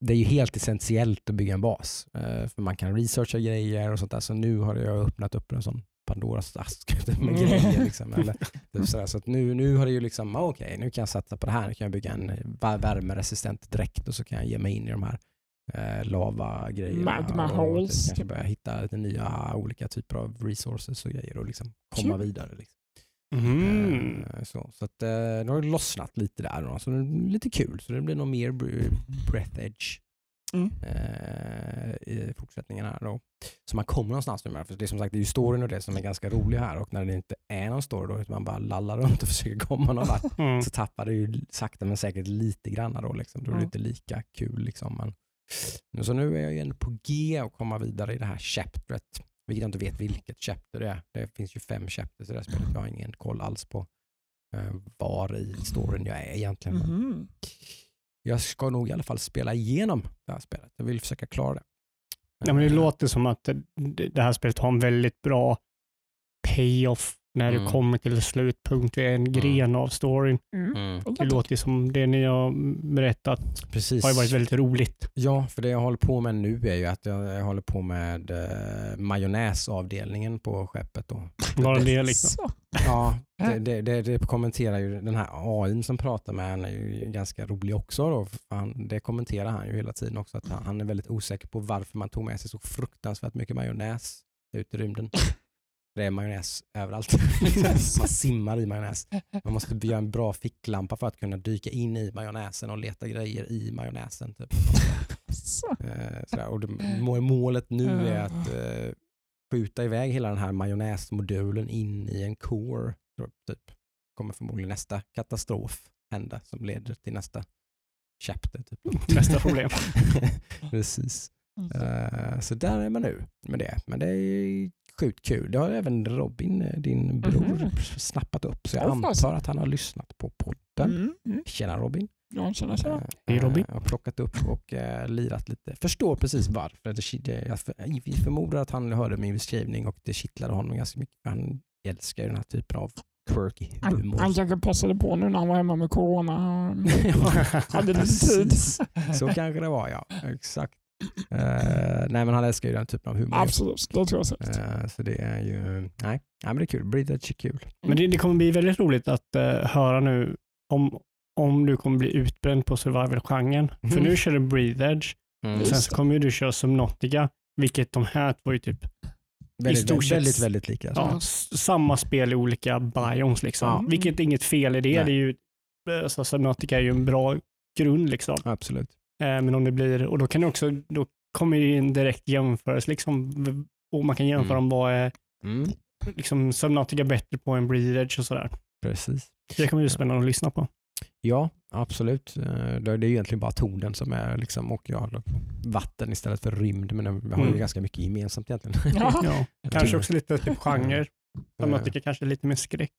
det är ju helt essentiellt att bygga en bas. eh, för man kan researcha grejer och sånt där. Så nu har jag öppnat upp en sån Pandoras ask med Mm. grejer. Liksom, eller, typ sådär. Så nu, nu har det ju liksom, ah, okej nu kan jag satsa på det här. Nu kan jag bygga en va- värmeresistent dräkt och så kan jag ge mig in i de här eh, lava-grejerna. Magma typ holes, Kanske börja hitta lite nya olika typer av resources och grejer och liksom komma Kul. vidare. Liksom. Mm. Så, så att, eh, det har lossnat lite där. Då, så det är lite kul. Så det blir nog mer br- breath edge Mm. eh, i fortsättningen här då. Så man kommer någonstans nu med. För det är som sagt det är ju storyn och det som är ganska rolig här och när det inte är någon story då utan man bara lallar runt och försöker komma någon vart Mm. så tappar det ju sakta men säkert lite grann då. Liksom. Då är det inte lika kul. Liksom. Men, så nu är jag ju ändå på G och komma vidare i det här chapteret. Vilket jag inte vet vilket chapter det är. Det finns ju fem chapters i det här spelet. Jag har ingen koll alls på eh, var i storyn jag är egentligen. Mhm. Jag ska nog i alla fall spela igenom det här spelet. Jag vill försöka klara det. Ja, men det Eh, låter som att det det här spelet har en väldigt bra payoff när Mm. du kommer till slutpunkt. Det är en gren av storyn. Mm. Mm, Det låter ju som det ni har berättat precis. har ju varit väldigt roligt. Ja, för det jag håller på med nu är ju att jag, jag håller på med eh, majonnäsavdelningen på skeppet. Då. Bara det liksom. Ja, det, det, det, det kommenterar ju den här AI som pratar med henne är ju ganska rolig också. Då. Han, det kommenterar han ju hela tiden också. Att han, han är väldigt osäker på varför man tog med sig så fruktansvärt mycket majonnäs ut i rymden. Det är majonnäs överallt. man simmar i majonnäs. Man måste göra en bra ficklampa för att kunna dyka in i majonnäsen och leta grejer i majonnäsen. Typ. Eh, sådär. Och målet nu är att eh, skjuta iväg hela den här majonnäsmodulen in i en core. Typ. kommer förmodligen nästa katastrof hända som leder till nästa chapter. Typ. Nästa problem. Precis. Mm. Eh, så där är man nu med det. Men det är sjukt kul. Det har även Robin, eh, din bror, Mhm. snappat upp. Så jag fasen. antar att han har lyssnat på podden. Mm. Mm. Tjena Robin. Ja, tjena, tjena. Eh, Hej, Robin. eh, Och plockat upp och uh, lirat lite. Förstår precis varför. Det, det, jag för- vi förmodar att han hörde min beskrivning och det kittlade honom ganska mycket. Han älskar ju den här typen av quirky Han, humor. han kanske passade på nu när han var hemma med corona. Hade lite tid. Så kanske det var ja. Exakt. Eh, nej men han älskar ju den typen av humor. Absolut, det tror jag säkert. Eh, så det är ju, nej, nej men det är kul. Breedage är kul. Men det, det kommer bli väldigt roligt att eh, höra nu om, om du kommer bli utbränd på survival-genren. För Mm. nu kör du Breathe Edge, Mm. Sen så kommer du köra Subnautica, vilket de här två är typ Väldigt, stort sett- väldigt, väldigt lika. ja, s- samma spel i olika biomes. Liksom. Ja. Vilket är inget fel i det. Nej. det är ju, eh, så Subnautica är ju en bra grund. Liksom. Absolut. Eh, men om det blir, och då kan det också, då kommer det en direkt jämförelse liksom, och man kan jämföra Mm. om vad är Mm. liksom, Subnautica bättre på en Breathe Edge och sådär. Precis. Det kommer bli spännande att lyssna på. Ja, absolut. Eh, Det är ju egentligen bara tonen som är liksom, och ja, vatten istället för rymd. Men vi har ju Mm. ganska mycket gemensamt egentligen. Ja. Ja. Kanske också lite typ genre. Subnautica kanske lite mer skräck.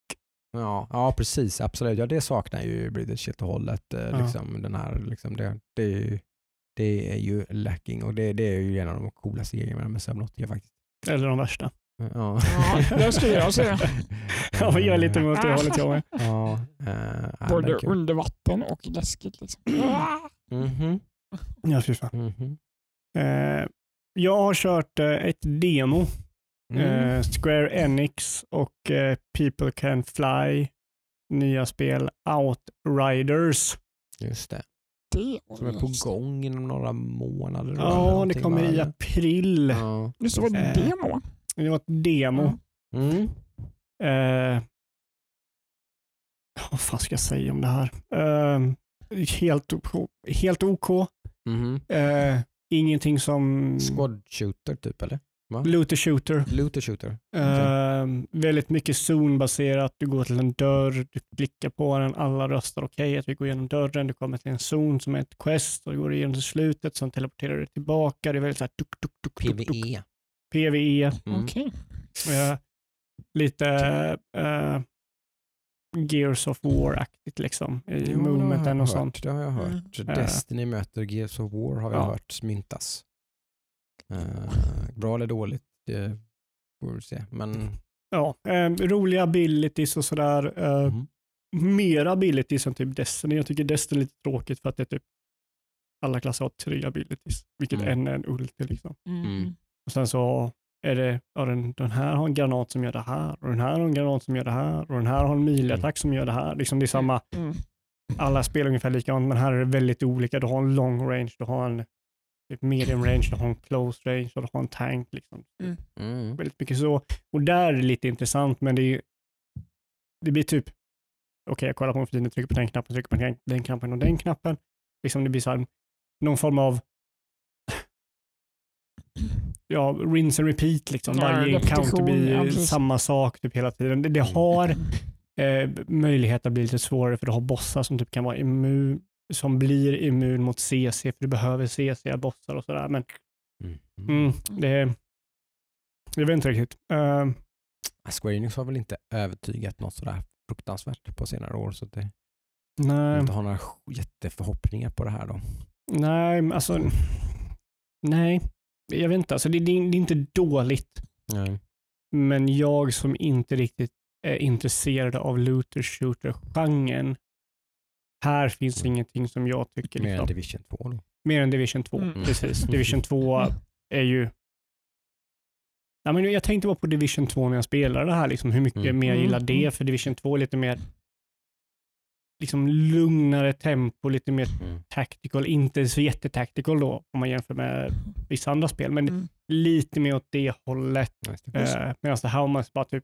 Ja, ja, precis. Absolut. Ja, det saknar ju British helt och hållet. eh, Ja. Liksom, den här, liksom, det, det, är ju- det är ju lacking och det, det är ju en av de coolaste grejerna med Subnautica faktiskt. Eller de värsta. Ja, Ja, det skulle jag säga. Ja, jag är lite emot det hållet jag med. Ja, ja, Både under vatten och läskigt. Liksom. Mhm, Ja, fy fan. mhm. Eh, jag har kört eh, ett demo. Mm. Eh, Square Enix och eh, People Can Fly. Nya spel Outriders. Just det. Det Som är på gång inom några månader. Ja, det kommer i april. Ja. Just det, var det Eh. demo? Det var ett demo. Mm. Eh, vad fan ska jag säga om det här? Eh, helt, OK- helt OK. Eh, ingenting som... Squad shooter typ eller? Va? Looter shooter. Looter shooter. Ehm, väldigt mycket zonbaserat. Du går till en dörr, du klickar på den, alla röstar okej att vi går igenom dörren. Du kommer till en zon som är ett quest och du går igenom till slutet, sen teleporterar du tillbaka. Det är väldigt så här tuk, tuk, tuk. PVE. PVE. Mm. Okej. Eh, lite eh, Gears of War-aktigt liksom i Jo, movementen jag och hört, sånt. Det har jag Mm. hört. Eh. Destiny möter Gears of War har jag Ja. hört myntas. Eh, bra eller dåligt, det får vi se. Men Ja, eh, roliga abilities och sådär. Eh, Mm. Mer abilities än typ Destiny. Jag tycker Destiny är lite tråkigt för att det är typ alla klasser har tre abilities, vilket Mm. en är en ulti liksom. Mm. Och sen så är det, ja, den, den här har en granat som gör det här och den här har en granat som gör det här och den här har en miliattack som gör det här. Liksom det är samma, Mm. alla spelar ungefär likadant men här är det väldigt olika. Du har en long range, du har en typ medium range, du har en close range och du har en tank. Liksom. mm. Väldigt mycket så. Och där är det lite intressant men det, är, det blir typ, okej jag kollar på mobilen, trycker på den knappen, trycker på den, den knappen och den knappen. Liksom det blir så här, någon form av ja, rinse and repeat. Liksom. Ja, Varje encounter blir ja, samma sak typ hela tiden. Det, det Mm. har eh, möjlighet att bli lite svårare för du har bossar som typ kan vara immun, som blir immun mot CC för du behöver CC-bossar och sådär. Men Mm. mm, det, jag vet inte riktigt. Eh, Square Enix har väl inte övertygat något sådär fruktansvärt på senare år så att det nej, inte har några jätteförhoppningar på det här då. nej, alltså nej, jag vet inte. Alltså, det, det, är- det är inte dåligt, Nej. men jag som inte riktigt är intresserad av looter shooter-genren, här finns Mm. ingenting som jag tycker Mer än liksom, Division 2 då. mer än Division 2. Mm. Precis. Division 2 är ju Ja, men jag tänkte bara på Division 2 när jag spelade det här, liksom, hur mycket Mm. mer jag gillar Mm. det, för Division 2 är lite mer liksom lugnare tempo, lite mer Mm. tactical, inte så jättetactical då om man jämför med vissa andra spel, men Mm. lite mer åt det hållet. Det. Eh, Medan det här var man bara typ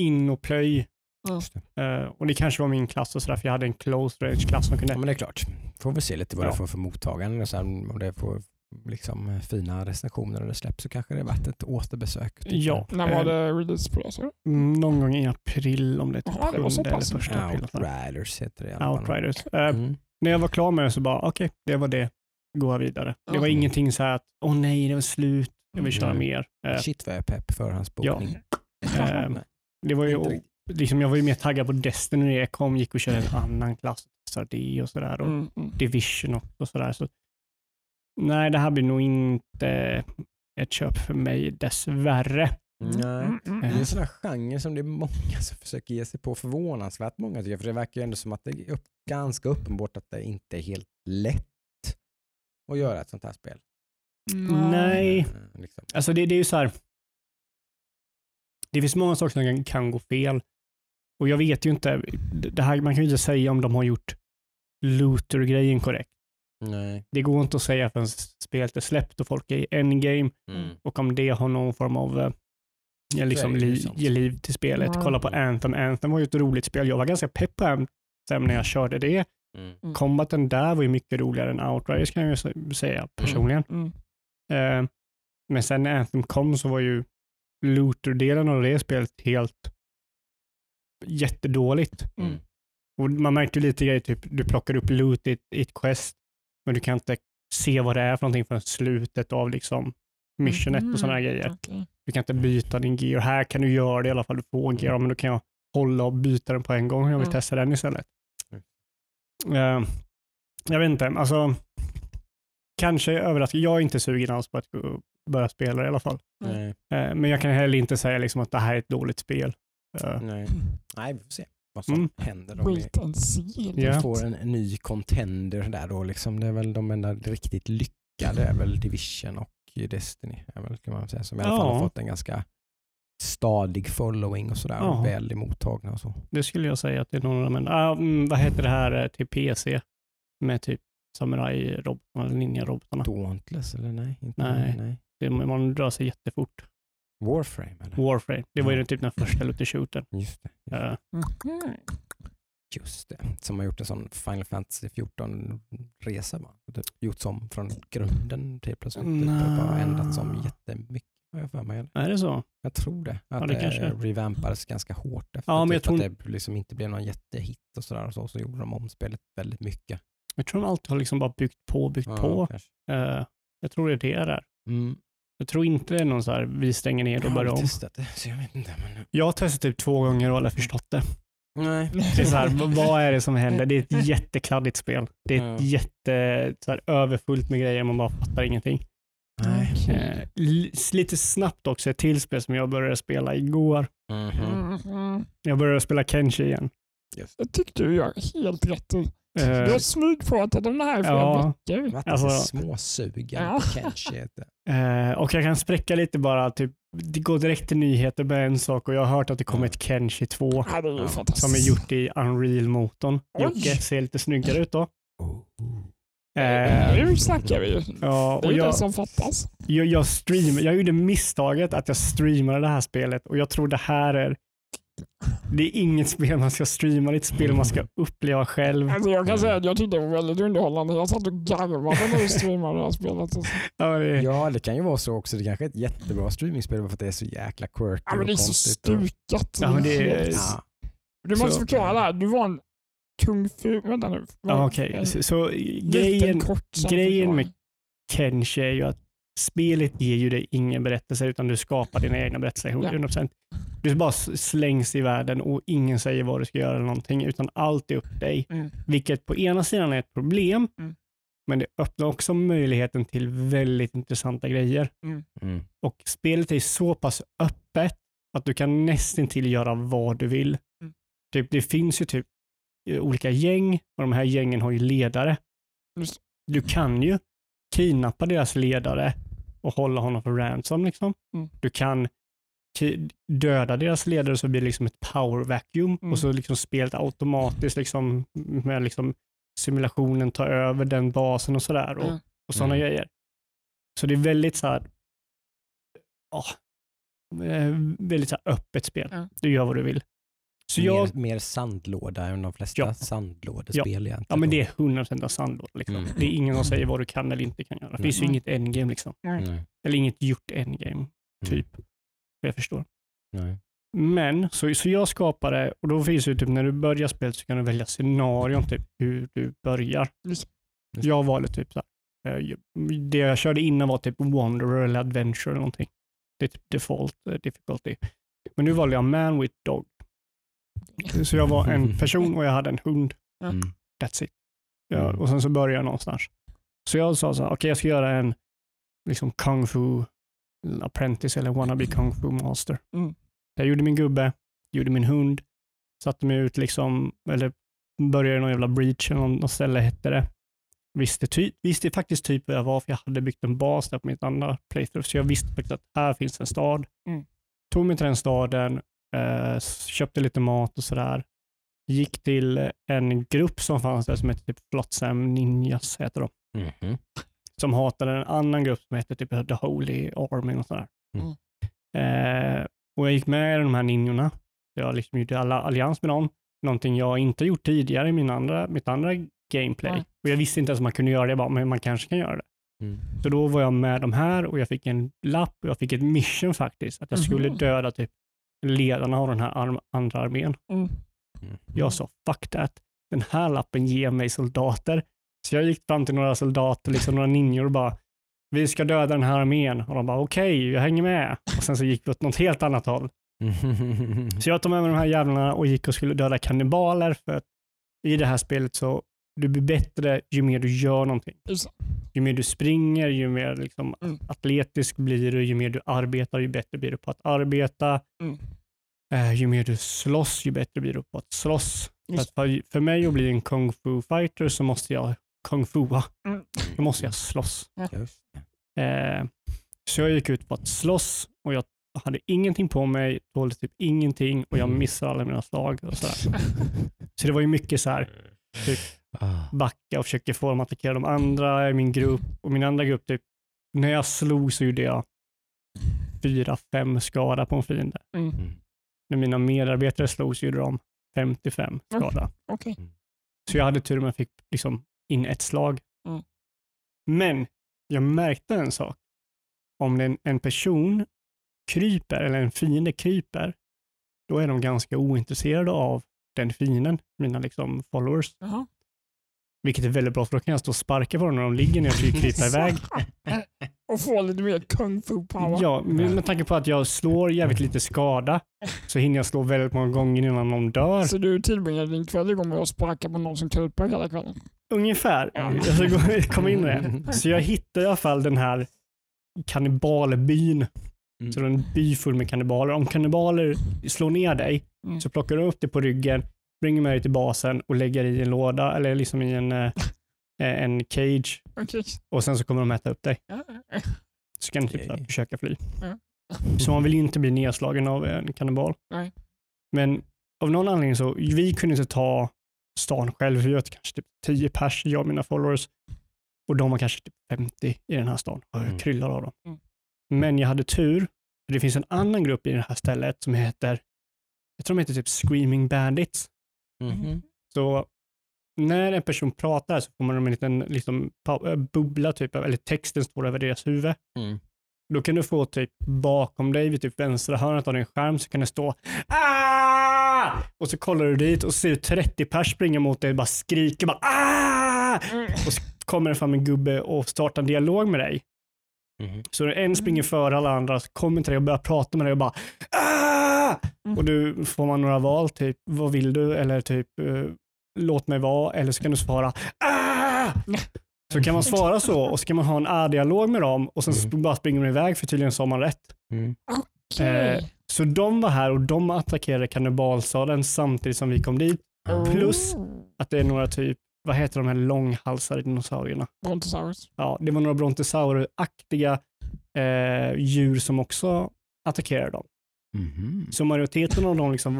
in och plöj. Det. Eh, och det kanske var min klass och sådär, för jag hade en close range-klass som kunde... Ja men det är klart. Får vi se lite vad Ja. det får för mottagande och sen om det får liksom fina recensioner eller släpp så kanske det är värt ett återbesök. tycker Ja. När var Eh, det release på det? Mm, Någon gång i april, om det är typ det var så sjunde eller pass. första april. Outriders heter det. Outriders. Eh, Mm. När jag var klar med det så bara, okej, det var det. Gå vidare. Det var Ja. ingenting så här att, åh nej, det var slut, jag vill köra Mm. mer. Eh, Shit vad jag är pepp förhandsbokning. Eh, Nej, det var ju. Liksom, jag var ju mer taggad på Destiny när jag kom, gick och körde en annan klass, det och sådär. Och Mm, mm. Division också och sådär. Så, nej, det här blir nog inte ett köp för mig dessvärre. Nej. Mm, mm, Det är mm. en sån här genre som det är många som försöker ge sig på, förvånansvärt många tycker jag, för det verkar ju ändå som att det är upp, ganska uppenbart att det inte är helt lätt att göra ett sånt här spel. Nej, Eh, Liksom. alltså det, det är ju så här. Det finns många saker som kan, kan gå fel. Och jag vet ju inte, det här, man kan ju inte säga om de har gjort looter-grejen korrekt. Nej. Det går inte att säga förrän spelet är släppt och folk är i endgame Mm. och om det har någon form av eh, ja, liksom, li, sant. ge liv till spelet. Ja. Kolla på Anthem. Anthem var ju ett roligt spel. Jag var ganska pepp på Anthem när jag körde det. Mm. Mm. Combaten där var ju mycket roligare än Outriders kan jag ju sä- säga personligen. Mm. Eh, men sen när Anthem kom så var ju looter-delen av det spelet helt jättedåligt. Mm. Och man märkte lite grejer, typ du plockar upp loot i ett, i ett quest, men du kan inte se vad det är för någonting förrän slutet av liksom missionet och sådana grejer. Okej. Du kan inte byta din gear. Här kan du göra det i alla fall. Du får en gear, men då kan jag hålla och byta den på en gång. Jag vill Mm. testa den istället. Mm. Eh, jag vet inte, alltså kanske överraskad. Jag är inte sugen alls på att gå- börja spela i alla fall. Nej. Eh, men jag kan heller inte säga liksom att det här är ett dåligt spel. Eh, Nej. Vi får se vad som Mm. händer. Om Wait and see. Ja. får en ny contender där då. Liksom. Det är väl de enda riktigt lyckade är väl Division och Destiny. Är väl, kan man säga, som i alla fall har fått en ganska stadig following och sådär. Ja. Och väl mottagna och så. Det skulle jag säga att det är någon av dem. Ah, mm, vad heter det här eh, till PC? Med typ samurai-robotarna, eller ninja-robotarna. Dauntless eller nej? Inte, Nej. nej. Det- Man drar sig jättefort. Warframe eller? Warframe. Det var ju Ja. typ den första looter shootern. Just det. Mhm. Just det. Som har gjort en sån Final Fantasy 14-resa. va? Typ gjort som från grunden till plötsligt. Typ, och bara Nej. ändrats om jättemycket. har jag för mig. Är det så? Jag tror det. Att det det, kanske revampades ganska hårt efter. Ja, men typ jag tror att det liksom inte blev någon jättehit och sådär. Och så, så gjorde de om spelet väldigt mycket. Jag tror de alltid har liksom bara byggt på, byggt Ja, på. Eh, jag tror det är det där. Mm. Jag tror inte det är någon så här, vi stänger ner Jag och börjar om. testat det, så jag vet inte. Men... Jag har testat typ två gånger och aldrig förstått det. Nej. det är så här, vad är det som händer? Det är ett jättekladdigt spel. Det är ett Ja. jätte, så här, överfullt med grejer, man bara fattar ingenting. Nej. Eh, li- lite snabbt också, ett till spel som jag började spela igår. Mhm. Mm. Jag började spela Kenshi igen. Jag tyckte du gör helt rätt i. Eh, Du har smygpratat om det här i flera Ja. veckor. Alltså- småsugen Ja. Eh, och jag kan spräcka lite bara, typ, det går direkt till nyheter med en sak och jag har hört att det kommer ett Kenshi 2 Ja, är som är gjort i Unreal-motorn. Jocke ser lite snyggare ut då. Oh. Eh, Nu snackar vi ju. ja, Det är ju det jag, som fattas. jag, jag, stream, jag gjorde misstaget att jag streamade det här spelet och jag tror det här är det är inget spel man ska streama, det är ett spel man ska uppleva själv. Alltså jag kan säga att jag tyckte det var väldigt underhållande. Jag satt och garvade när du streamade det här spelet. Alltså. Ja, det, Ja, det kan ju vara så också. Det kanske är ett jättebra streamingspel för att det är så jäkla quirky Ja, men det är och så stukat. Ja, men det är- Ja. Du måste så- förklara det här. Du var en kung fu... Vänta nu. ja, okej. En Så, så grejen, grejen med. Kenshi är ju att spelet ger ju dig ingen berättelse utan du skapar dina egna berättelser Ja. 100%. Du bara slängs i världen och ingen säger vad du ska göra eller någonting utan allt är upp till dig. Mm. Vilket på ena sidan är ett problem Mm. men det öppnar också möjligheten till väldigt intressanta grejer. Mm. Och spelet är så pass öppet att du kan nästan till göra vad du vill. Mm. Typ, det finns ju typ eh, olika gäng och de här gängen har ju ledare. Just. Du kan ju kidnappa deras ledare och hålla honom för ransom. Liksom. Mm. Du kan döda deras ledare så blir det liksom ett power vacuum Mm. och så liksom spelet automatiskt liksom, med liksom simulationen tar över den basen och sådär. Och, Mm. och sådana Mm. grejer. Så det är väldigt så här, ja, eh, väldigt så här öppet spel. Du gör vad du vill. Så jag, mer, mer sandlåda än de flesta Ja. sandlådespel egentligen. ja men det är 100% av sandlåda. Liksom. Mm. Det är ingen som säger vad du kan eller inte kan göra. Det finns ju Mm. inget endgame liksom. Nej. Eller inget gjort endgame, typ. Vad jag förstår. Nej. Men, så, så jag skapade, och då finns det ju typ när du börjar spelet så kan du välja scenarion, typ hur du börjar. Jag valde typ så här, eh, det jag körde innan var typ Wanderer eller Adventure eller någonting. Det är typ default eh, difficulty. Men nu valde jag Man with Dog. Så jag var en person och jag hade en hund. Mm. That's it. Ja, Mm. och sen så började jag någonstans. Så jag sa så här, okej jag ska göra en liksom kung fu apprentice eller wannabe kung fu master. Mm. Jag gjorde min gubbe, gjorde min hund, satte mig ut liksom, eller började någon jävla breach eller någon ställe hette det. Visste, typ, visste faktiskt typ vad jag var för jag hade byggt en bas där på mitt andra playthrough. Så jag visste faktiskt att här finns en stad. Mm. Tog mig till den staden, eh, köpte lite mat och sådär. Gick till en grupp som fanns där som hette typ Flotsam Ninjas, heter de. Mhm. Som hatade en annan grupp som hette typ The Holy Army och sådär. Mm. Eh, och jag gick med i de här ninjorna. Jag liksom gjorde alla allians med dem. Någonting jag inte gjort tidigare i min andra, mitt andra gameplay. Nej. Och jag visste inte ens om man kunde göra det. Jag bara, men man kanske kan göra det. Mm. Så då var jag med de här och jag fick en lapp och jag fick ett mission faktiskt. Att jag skulle Mhm. döda typ ledarna av den här arm- andra armén. Mm. Mm. Jag sa fuck that. Den här lappen ger mig soldater. Så jag gick fram till några soldater, liksom några ninjor och bara vi ska döda den här armén. Och de bara okej, jag hänger med. Och sen så gick vi åt något helt annat håll. Så jag tog med mig de här jävlarna och gick och skulle döda kannibaler för att i det här spelet så du blir bättre ju mer du gör någonting. Ju mer du springer, ju mer liksom Mm. atletisk blir du, ju mer du arbetar, ju bättre blir du på att arbeta. Mm. Eh, ju mer du slåss, ju bättre blir du på att slåss. Att för, för mig att bli en kung fu fighter så måste jag kung fua. Mm. Då måste jag slåss. Eh, så jag gick ut på att slåss och jag hade ingenting på mig, tålde typ ingenting och jag missade alla mina slag. Och sådär. Så det var ju mycket så här, Ah. Backa och försöka få dem att attackera de andra i min grupp. Och min andra grupp, typ, när jag slog så gjorde jag fyra, fem skada på en fiende. Mm. Mm. När mina medarbetare slog så gjorde de 55 skada. Okej. Så jag hade tur om jag fick liksom in ett slag. Mm. Men jag märkte en sak. Om en, en person kryper, eller en fiende kryper, då är de ganska ointresserade av den fienden, mina liksom followers. Jaha. Vilket är väldigt bra för då kan jag stå och sparka på dem när de ligger ner och försöker krypa iväg. Och få lite mer kung fu power. Ja, med, med tanke på att jag slår jävligt lite skada så hinner jag slå väldigt många gånger innan de dör. Så du tillbringar din kväll igång med att sparka på någon som kryper hela kvällen? Ungefär. Ja. Jag ska komma in i det. Så jag hittar i alla fall den här kannibalbyn. Mm. Så det är en by full med kannibaler. Om kannibaler slår ner dig Mm. så plockar de upp dig på ryggen, springer med dig till basen och lägger i en låda eller liksom i en, eh, en cage Okej. och sen så kommer de äta upp dig. Så kan du typ här försöka fly. Så man vill ju inte bli nedslagen av en kannibal. Nej. Men av någon anledning så, vi kunde inte ta stan själv. Vi var kanske typ 10 pers, jag och mina followers. Och de var kanske typ 50 i den här stan. Och jag Mm. kryllar av dem. Mm. Men jag hade tur. för Det finns en annan grupp i det här stället som heter, jag tror de heter typ Screaming Bandits. Mhm. Så när en person pratar så får man en liten liksom, äh, bubbla, typ, eller texten står över deras huvud. Mm. Då kan du få typ bakom dig vid typ vänstra hörnet av din skärm så kan det stå ah! Och så kollar du dit och ser 30 pers springa mot dig och bara skriker bara ah! Mm. Och så kommer det fram en gubbe och startar en dialog med dig. Mhm. Så en springer före alla andra, så kommer till dig och börjar prata med dig och bara ah! Mm. Och du får man några val, typ vad vill du? Eller typ eh, låt mig vara. Eller så kan du svara ah! Så kan man svara så och så kan man ha en A-dialog med dem och sen Mm. bara springer de iväg för tydligen sa man rätt. Mm. Okej. Eh, Så de var här och de attackerade kannibalstaden samtidigt som vi kom dit. plus- Oh. Att det är några typ, vad heter de här långhalsade dinosaurierna? Brontosaurus. Ja, det var några brontosauraktiga eh, djur som också attackerade dem. Mhm. Så majoriteten av dem liksom,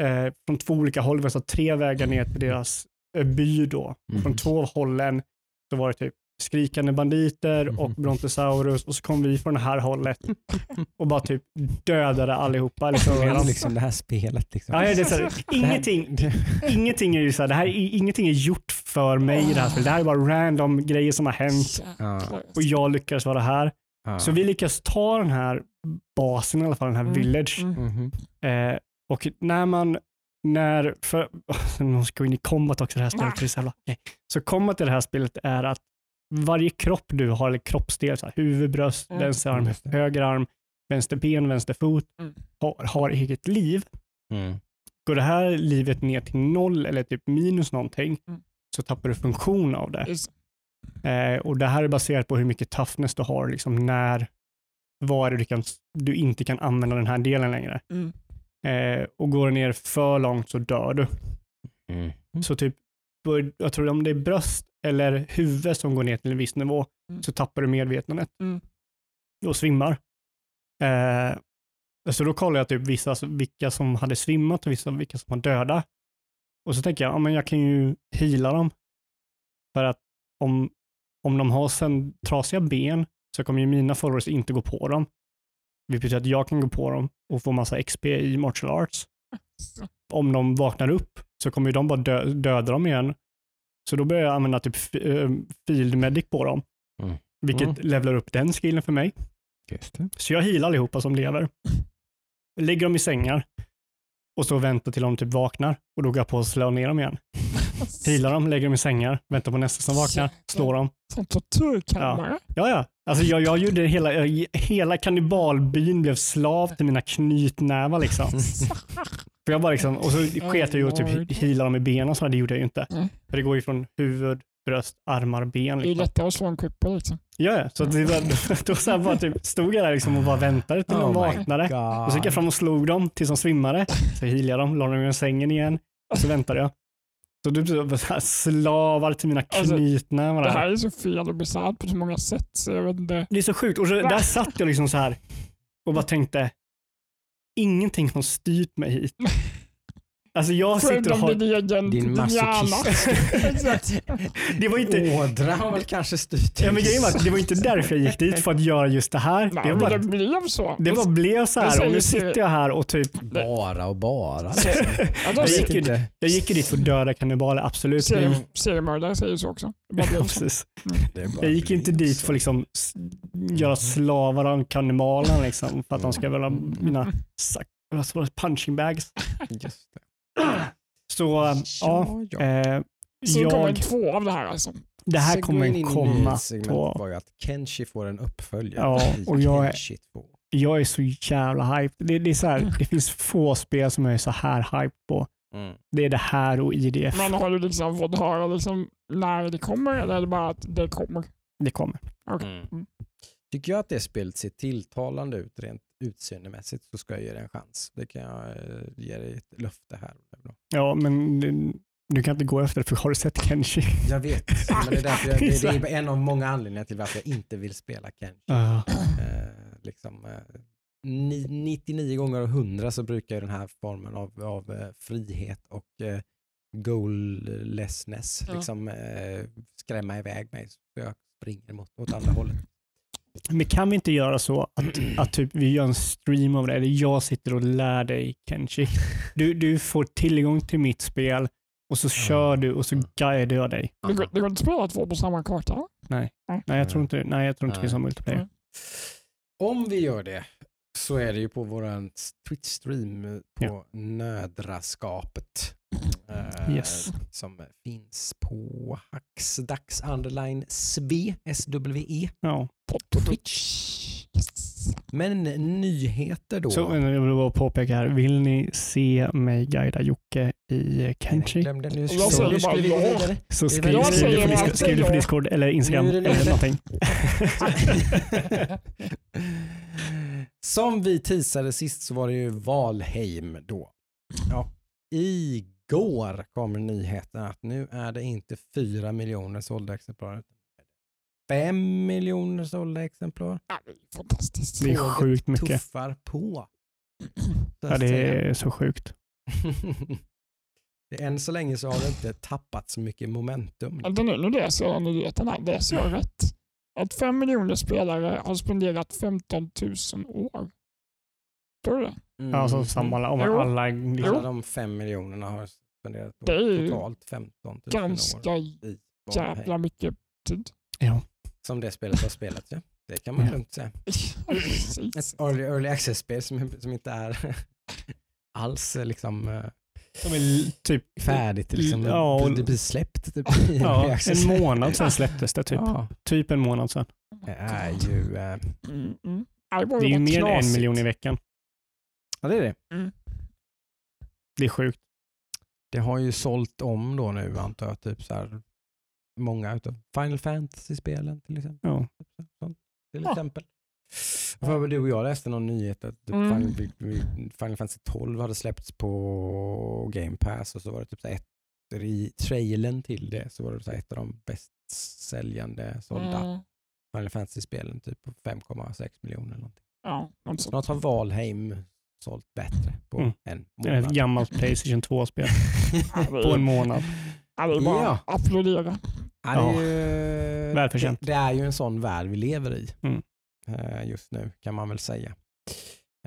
eh, från två olika håll, var så tre vägar ner till deras eh, by då. Mhm. Från två hållen så var det typ skrikande banditer och Mhm. brontosaurus och så kom vi från det här hållet och bara typ dödade allihopa. Liksom, Det är liksom det här spelet. Liksom. Ja, det är så här, ingenting, ingenting är ju så här, det här är, ingenting är gjort för mig i det här spelet. Det här är bara random grejer som har hänt och jag lyckades vara här. Så vi lyckas ta den här basen, i alla fall den här Mm. village. Mm. Mhm. Eh, och när man, när, för, nu ska vi in i combat också, det här spelet, är så, jävla, så combat i det här spelet är att varje kropp du har, eller kroppsdel, så här, huvud, bröst, Mm. vänster arm, höger arm, vänster ben, vänster fot, Mm. har, har eget liv. Mm. Går det här livet ner till noll eller typ minus någonting Mm. så tappar du funktion av det. Just- Eh, och Det här är baserat på hur mycket toughness du har, liksom när, var du, kan, du inte kan använda den här delen längre. Mm. Eh, och går det ner för långt så dör du. Mm. Så typ, jag tror om det är bröst eller huvud som går ner till en viss nivå Mm. så tappar du medvetandet Mm. och svimmar. Eh, så då kollar jag typ vissa, vilka som hade svimmat och vissa, vilka som var döda. Och så tänker jag, ja, men jag kan ju heala dem. För att om, om de har sen trasiga ben så kommer ju mina followers inte gå på dem. Vilket betyder att jag kan gå på dem och få massa XP i martial arts. Om de vaknar upp så kommer ju de bara dö, döda dem igen. Så då börjar jag använda typ eh, field medic på dem. Mm. Vilket Mm. levlar upp den skillen för mig. Just det. Så jag healar allihopa som lever. Lägger dem i sängar och så väntar till de typ vaknar och då går jag på och slår ner dem igen. Healar dem, lägger dem i sängar, väntar på nästa som vaknar, slår dem. Som tortyrkammare. Ja, ja. Alltså jag, jag gjorde hela, jag- hela kannibalbyn blev slav till mina knytnävar liksom. För jag bara liksom, och så sket jag ju och typ heala dem i benen och så, det gjorde jag ju inte. Mm. För det går ju från huvud, bröst, armar, ben. Det är Liksom. lättare att slå en kuppel liksom. Ja, ja. Så det var, då så här bara typ, stod jag där liksom och bara väntade till de Oh my vaknade. Och så gick jag fram och slog dem tills de svimmade. Så healade jag dem, la dem i sängen igen och så väntade jag. Så du här slavar till mina Alltså, knytnävar. Det där. här är så fel och bisarrt på så många sätt så jag vet inte. Det är så sjukt. Och så, där satt jag liksom så här och bara tänkte, ingenting har styrt mig hit. Alltså jag sitter och Förutom har... din egen Din masochist. Det var inte... Ådra har väl kanske styrt Ja, men grejen var det var inte därför jag gick dit för att göra just det här. Nej, Det var, det bara, blev så. det bara blev så det här och nu sitter jag här och typ... Bara och bara. Ja, Jag gick, ju, inte. jag gick ju dit för att döda kannibaler, absolut. Seriemördare säger så också. Det ja, precis. Det bara Jag gick inte dit för att liksom göra slavar av kannibalerna liksom, för att de ska väl ha mina det, punching bags. Just det. Så ja, ja. eh, Så det kommer en två av det här alltså. det här kommer in i komma var ju att Kenshi får en uppföljare Ja, och jag är- Kenshi 2. jag är så jävla hype. Det, det, är så här, det finns få spel som jag är så här hype på. Mm. Det är det här och IDF. Men har du liksom fått höra liksom när det kommer eller är det bara att det kommer? Det kommer. Okej. Mm. Mm. Tycker jag att det spelet ser tilltalande ut rent utseendemässigt så ska jag ge det en chans. Det kan jag eh, ge dig ett löfte här. Ja, men du, du kan inte gå efter det för har du sett Kenshi? Jag vet, men det är, därför jag, Det det, är en av många anledningar till varför jag inte vill spela Kenshi. Ja. Eh, liksom, eh, ni- 99 gånger av 100 så brukar ju den här formen av, av eh, frihet och eh, goallessness Ja. liksom, eh, skrämma iväg mig. Så jag springer mot, åt andra hållet. Men kan vi inte göra så att, att typ vi gör en stream av det, eller jag sitter och lär dig Kenshi. Du, du får tillgång till mitt spel och så kör du och så guidar jag dig. Det, går, det går inte att spela två på samma karta? Nej, jag tror inte, nej, jag tror inte det någon multiplayer. Nej. Om vi gör det så är det ju på vår Twitch-stream på Ja. Nödraskapet. Eh, Yes. Som finns på Hacksdags underline sve, SWE Ja. på Twitch. Men nyheter då. Så jag vill bara påpeka här, vill ni se mig guida Jocke i nu, Jag så, säger bara ja. skriv, det på Discord, skriv det på ja. Discord eller Instagram eller någonting. Som vi teasade sist så var det ju Valheim då. Ja, igår kom nyheten att nu är det inte fyra miljoner sålda exemplar. Fem miljoner sålda exemplar. Ja, det är fantastiskt. Det är sjukt mycket. tuffar på. Ja, det är så sjukt. Det- Än så länge så har det inte tappat så mycket momentum. Vänta nu, nu läser jag nyheten här. Läser jag rätt? Att fem miljoner spelare har spenderat 15 000 år. Tror du det? Mm. Alltså sammanlagt, om Jo. alla... Alla de fem miljonerna har spenderat på totalt 15 000 Ganska år Valheim. jävla mycket tid. Ja. Som det spelet har spelat ja. Det kan man Ja. lugnt säga. Ett early, early access-spel som, som inte är alls liksom eh, De är typ färdigt. Liksom, Ja, och- Det blir släppt typ, ja, en månad sedan släpptes det typ. Ja, Typ en månad sedan. det är ju... Eh, Mm, mm. Det, är ju mer än en miljon i veckan. Ja, det är det. Det är sjukt. Det har ju sålt om då nu antar jag, typ så här många utav Final Fantasy-spelen till exempel. Ja. Typ till Ja. exempel. För vad du och jag läste någon nyhet att typ Mm. Final, Fantasy 12 hade släppts på Game Pass och så var det typ så ett, i trailern till det så var det så ett av de bäst säljande sålda Mm. Final Fantasy-spelen typ på 5,6 miljoner. någonting. Ja, något sånt. Snart har Valheim sålt bättre på Mm. en Det är ett månad. gammalt Playstation 2-spel Ja, det på en månad. Ja, det är bara Ja. att applådera. Ja, det, är ju, Välförtjänt. det, det är ju en sån värld vi lever i Mm. eh, just nu kan man väl säga.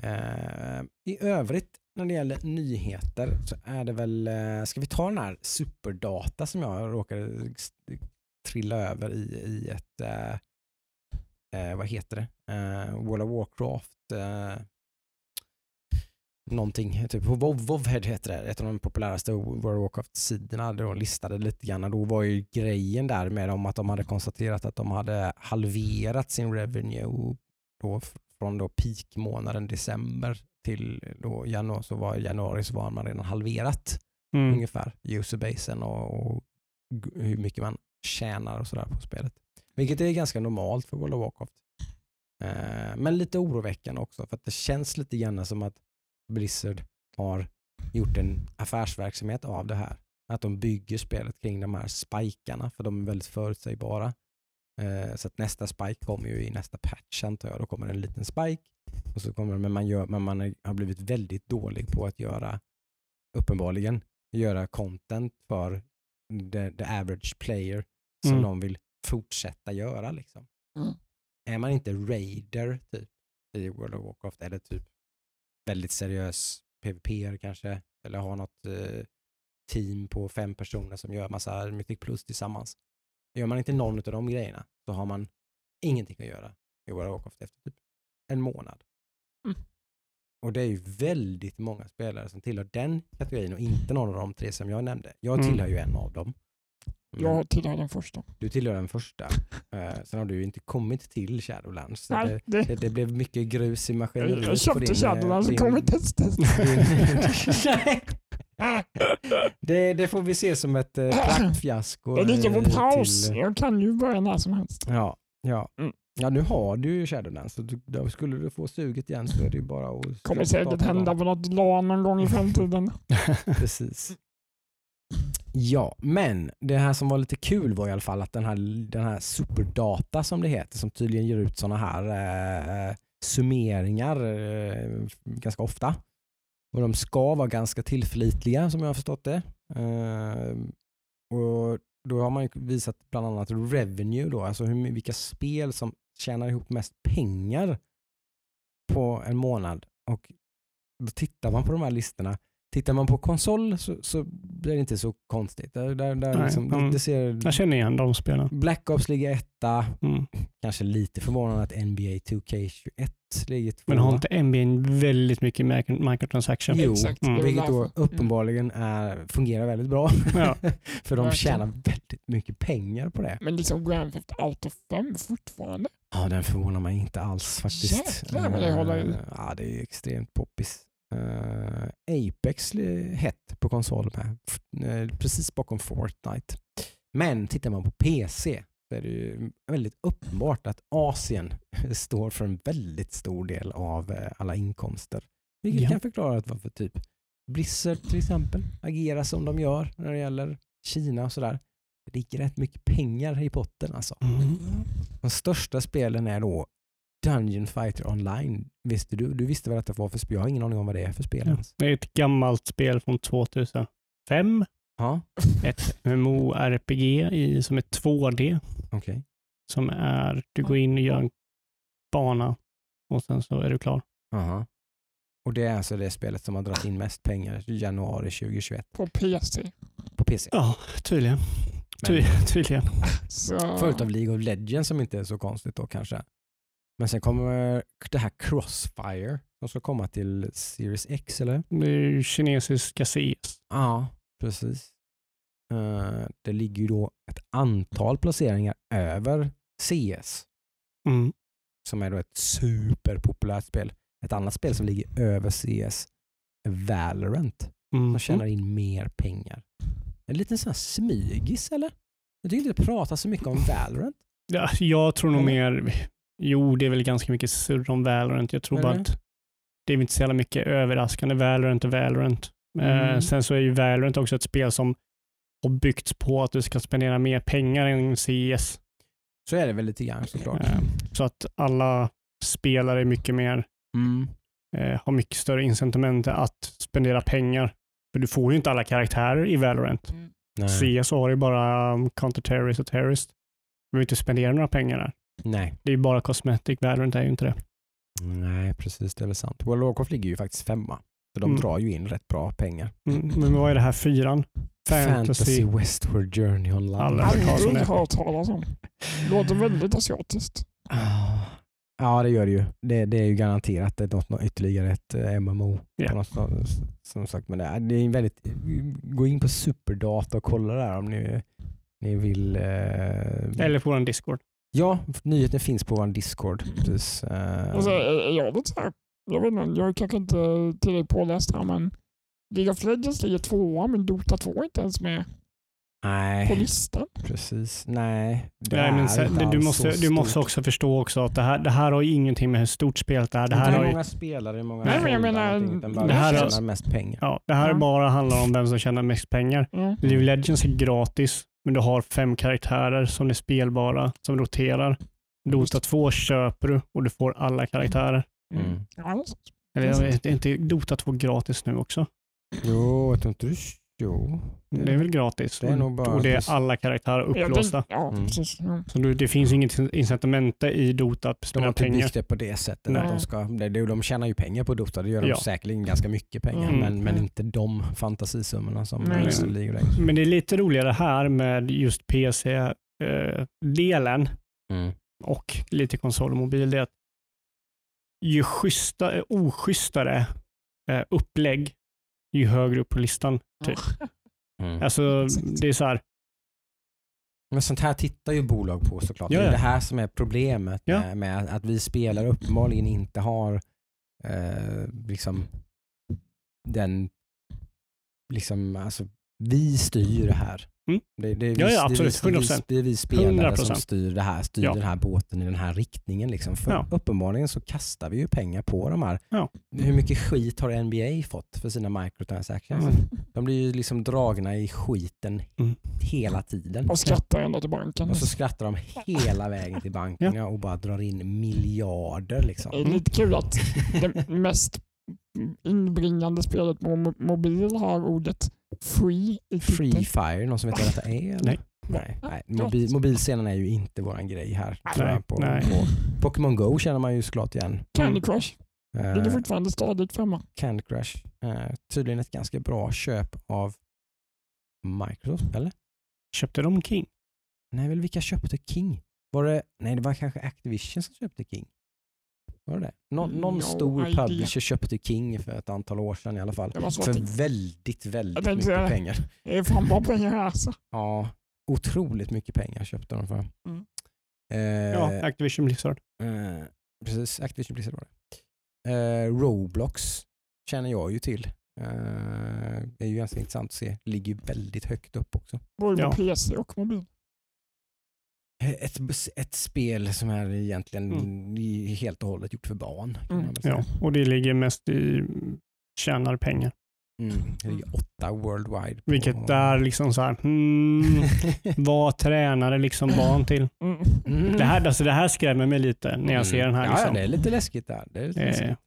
Eh, I övrigt när det gäller nyheter så är det väl, eh, ska vi ta den här superdata som jag råkade trilla över i, i ett, eh, vad heter det, eh, World of Warcraft eh, någonting, typ på WoW, heter det, ett av de populäraste World of Warcraft-sidorna där de listade lite grann. Då var ju grejen där med dem att de hade konstaterat att de hade halverat sin revenue då från då peak-månaden december till då januari, så var januari så var man redan halverat Mm. ungefär userbasen och, och hur mycket man tjänar och sådär på spelet. Vilket är ganska normalt för World of Warcraft. Eh, men lite oroväckande också för att det känns lite grann som att Blizzard har gjort en affärsverksamhet av det här. Att de bygger spelet kring de här spikarna för de är väldigt förutsägbara. Eh, så att nästa spike kommer ju i nästa patch antar jag. Då kommer en liten spike. Och så kommer, men man, gör, men man är- har blivit väldigt dålig på att göra uppenbarligen göra content för the, the average player som Mm. de vill fortsätta göra. Liksom. Mm. Är man inte raider typ, i World of Warcraft eller typ väldigt seriös PVP kanske, eller har något eh, team på fem personer som gör massa Mythic Plus tillsammans. Gör man inte någon av de grejerna så har man ingenting att göra i World of Warcraft efter typ en månad. Mm. Och det är ju väldigt många spelare som tillhör den kategorin och inte någon av de tre som jag nämnde. Jag Mm. tillhör ju en av dem. Jag tillhör den första. Du tillhör den första. Eh, sen har du ju inte kommit till Shadowlands. Så Nej, det, det, det, det blev mycket grus i maskineriet. jag köpte Shadowlands och kom inte ens testa. Nej. det, det får vi se som ett eh, praktfiasko. Det ligger eh, på paus. till- Jag kan ju börja när som helst. Ja, ja. Mm. ja, nu har du ju Shadowlands. Så du, då skulle du få suget igen så är det ju bara att... Kommer starta säkert igång. hända på något LAN någon gång i framtiden. Precis. Ja, men det här som var lite kul var i alla fall att den här, den här superdata som det heter, som tydligen ger ut sådana här eh, summeringar eh, ganska ofta. Och de ska vara ganska tillförlitliga som jag har förstått det. Eh, och då har man ju visat bland annat revenue då, alltså hur, vilka spel som tjänar ihop mest pengar på en månad. Och då tittar man på de här listorna Tittar man på konsol så, så blir det inte så konstigt. Där, där, där Nej, liksom, det, mm. det ser, Jag känner igen de spelen. Black Ops ligger etta, Mm. kanske lite förvånande att NBA 2K21 ligger tvåa. Men har inte NBA väldigt mycket mic- microtransaction? Jo, Exakt. Mm. det är vilket då därför. uppenbarligen är, fungerar väldigt bra. Ja. För de tjänar väldigt mycket pengar på det. Men liksom Grand Theft Auto 5 fortfarande. Ja, den förvånar mig inte alls faktiskt. Jäklar vad det håller i. Eh, Ja, det är extremt poppis. Uh, Apex hett på konsol med. Eh, Precis bakom Fortnite. Men tittar man på PC så är det ju väldigt uppenbart att Asien står för en väldigt stor del av eh, alla inkomster. Vilket Ja. kan förklara att varför typ Blizzard till exempel agerar som de gör när det gäller Kina och sådär. Det ligger rätt mycket pengar i potten alltså. Mm. De största spelen är då Dungeon Fighter Online. Visste du? Du visste vad detta var för spel? Jag har ingen aning om vad det är för spel Ja. ens. Det är ett gammalt spel från 2005. Ja, Ett MMORPG i, som är 2D. okej. Som är, du går in och gör en bana och sen så är du klar. Aha. Och det är alltså det spelet som har dragit in mest pengar i januari 2021 På PC. på PC. Ja, tydligen. Men, Ty, tydligen. Så, av League of Legends som inte är så konstigt då kanske. Men sen kommer det här Crossfire som ska komma till Series X eller? Det är ju kinesiska CS. Ja, precis. Eh, det ligger ju då ett antal placeringar över CS Mm. som är då ett superpopulärt spel. Ett annat spel som ligger över CS är Valorant. Mm. som tjänar in mer pengar. En liten sån här smygis eller? Jag tycker inte det pratas så mycket om Valorant. Ja, jag tror nog mer, jo det är väl ganska mycket surr om Valorant. Jag tror Är bara att det är inte så jävla mycket överraskande. Valorant är Valorant. Eh, Mm. sen så är ju Valorant också ett spel som har byggts på att du ska spendera mer pengar än CS. Så är det väl lite grann såklart. Eh, så att alla spelare är mycket mer, Mm. eh, har mycket större incitament att spendera pengar. För du får ju inte alla karaktärer i Valorant. Mm. CS har ju bara um, Counter-Terrorist och Terrorist. Du behöver inte spendera några pengar där. Nej. Det är ju bara cosmetic. Valorant är ju inte det. Nej, precis. Det är väl sant. World of Warcraft ligger ju faktiskt femma. Så de Mm. drar ju in rätt bra pengar. Mm, men vad är det här fyran? Fantasy, Fantasy. Westward Journey Online. Aldrig det. hört talas om. Låter väldigt asiatiskt. Ah. Ja, det gör det ju. Det, det är ju garanterat ett, något, något ytterligare ett eh, MMO. På något, sätt, som sagt, men det är, det är en väldigt, gå in på superdata och kolla där om ni, ni vill. Eh, Eller på vår Discord. Ja, nyheten finns på vår Discord. Precis. Eh, Och så är är jag lite så här, jag vet inte, jag är kanske inte tillräckligt påläst här men League of Legends ligger tvåa men Dota 2 är inte ens med på nej, listan. precis. Nej, det Nej, men är sen, inte du, måste, du måste också förstå också att det här, det här har ju ingenting med hur stort spelet är. Det här, Inte har ju, många spelare, hur många Nej, men jag menar, det här tjänar mest pengar. ja, det här Ja. bara handlar om vem som tjänar mest pengar. Mm. League of Legends är gratis, men du har fem karaktärer som är spelbara, som roterar. Dota 2 köper du och du får alla karaktärer. Mm. Ja, det är sant. Eller är inte Dota 2 gratis nu också? Jo, jag tror inte du... Jo. Det är väl gratis. Det är nog bara och det är alla karaktärer upplåsta. Ja, Mm. precis. Så det finns inget incitament i Dota att De har spela inte pengar. byggt det på det sättet. Nej. Att de, ska, de tjänar ju pengar på Dota, det gör de Ja. säkerligen ganska mycket pengar. Mm. Men, men Mm. inte de fantasisummorna som. League of. Men det är lite roligare här med just PC-delen Mm. och lite konsol och mobil. Det är att ju schyssta, eh, oschystare eh, upplägg, ju högre upp på listan. Typ. Mm. Alltså, det är så här, Men sånt här tittar ju bolag på såklart. Ja, Det är ja. det här som är problemet Ja. med, med att vi spelare uppenbarligen inte har eh, liksom den, liksom, alltså vi styr det här. Mm. Det, det, är vi, Ja, ja, det är absolut. vi- 100%. Det är vi spelare som 100%. styr det här, styr Ja. den här båten i den här riktningen. Liksom. För Ja. Uppenbarligen så kastar vi ju pengar på de här. Ja. Hur mycket skit har NBA fått för sina microtransactions? Mm. De blir ju liksom dragna i skiten Mm. hela tiden. Och skrattar ända till banken. Och så skrattar de hela vägen till bankerna och bara drar in miljarder. Liksom. Det är lite kul att det mest inbringande spelet på mo- mobil har ordet free i Free titeln. Fire, någon som vet vad detta är? eller? Nej. Nej, nej. Mobil, mobilscenen är ju inte våran grej här. tror Nej, jag, på, nej. På Pokémon Go känner man ju såklart igen. Candy Crush Eh, ligger fortfarande stadigt femma. Candy Crush. Eh, tydligen ett ganska bra köp av Microsoft, eller? köpte de King? Nej, väl vilka köpte King? Var det, nej, det var kanske Activision som köpte King. Var det det? Nå, någon No stor idea. publisher köpte King för ett antal år sedan i alla fall. För att det- väldigt, väldigt tänkte mycket pengar. det är fan bra pengar här alltså. Ja, otroligt mycket pengar köpte de för. Mm. Eh, Ja, Activision Blizzard. eh, precis, Activision Blizzard var det. Eh, Roblox känner jag ju till. Eh, det är ju ganska intressant att se. Ligger ju väldigt högt upp också. Både Ja. PC och mobil. Ett, ett spel som är egentligen Mm. helt och hållet gjort för barn. Mm. Ja, och det ligger mest i tjänar pengar. Mm. Det ligger åtta worldwide. På, Vilket är liksom så här, hmm, vad tränar det liksom barn till? Mm. Mm. Det här, alltså det här skrämmer mig lite när jag ser den här. Ja, Liksom. ja, det är lite läskigt där. Det är lite Eh, läskigt.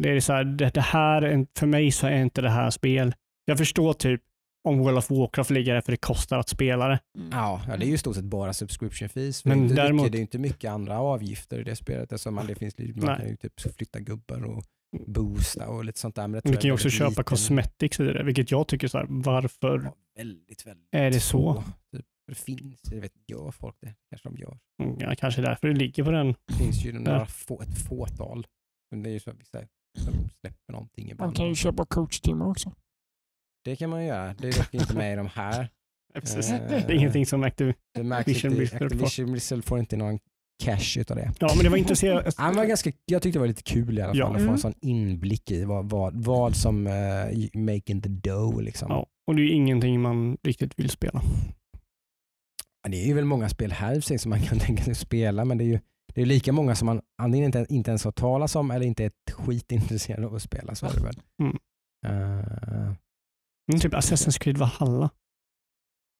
det är så här, det, det här, för mig så är inte det här spel. Jag förstår typ om World of Warcraft ligger där för det kostar att spela det. Ja, ja, det är ju i stort sett bara subscription fees. Men det, inte däremot- mycket, det är inte mycket andra avgifter i det spelet. Alltså man, det finns, man Nej. kan ju typ flytta gubbar och boosta och lite sånt där. Men det Du kan ju också köpa liten- cosmetics i det, vilket jag tycker så här, varför Ja, väldigt, väldigt är det så? Typ. Det finns, jag vet gör folk det? Kanske de gör. Mm, Ja, kanske därför det ligger på den. Det finns ju några få, ett fåtal. Men det är ju så att vissa som släpper någonting Man ibland. kan ju köpa coachtimmar också. Det kan man göra. Det är dock inte med i de här. Precis. Eh, Det är ingenting som Activision Blizzard får. Activision Blizzard får inte någon cash utav det. Ja, men det var intressant. Han var ganska, jag tyckte det var lite kul i alla fall Ja. att få Mm. en sån inblick i vad, vad, vad som uh, making the dough. Liksom. Ja, och det är ju ingenting man riktigt vill spela. Ja, Det är ju väl många spel här i sig som man kan tänka sig spela men det är ju det är lika många som man antingen inte, inte ens har talas om eller inte är ett skit intresserad av att spela. Så är det väl. Mm. Eh, Men typ Assassin's Creed Valhalla.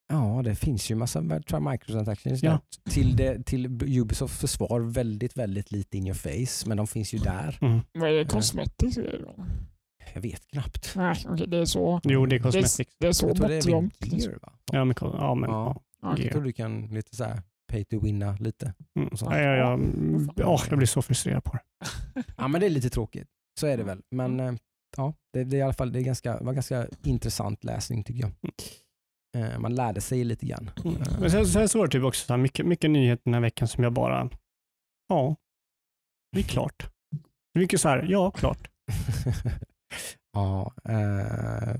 ja, det finns ju massa microtransactions Ja. där. Till, det, till Ubisofts försvar väldigt, väldigt lite in your face men de finns ju där. Mm. Vad är det är det då? Jag vet knappt. Nej, okej, det är så. Jo, det är Det cosmetics. är, det är så Jag tror det är bortglömt. vid Gear va? Ja, men, ja, men Ja. ja. Jag tror du kan lite så här pay to winna lite. Mm. Ja, ja, ja. ja, jag blir så frustrerad på det. Ja men det är lite tråkigt. Så är det väl. Men eh, ja, det, det är i alla fall det är ganska, var ganska intressant läsning tycker jag. Eh, Man lärde sig lite grann. Mm. Eh, Men sen, sen så var det typ också så här, mycket, mycket nyheter den här veckan som jag bara, ja, det är klart. Mycket så här, ja, klart. ja, eh,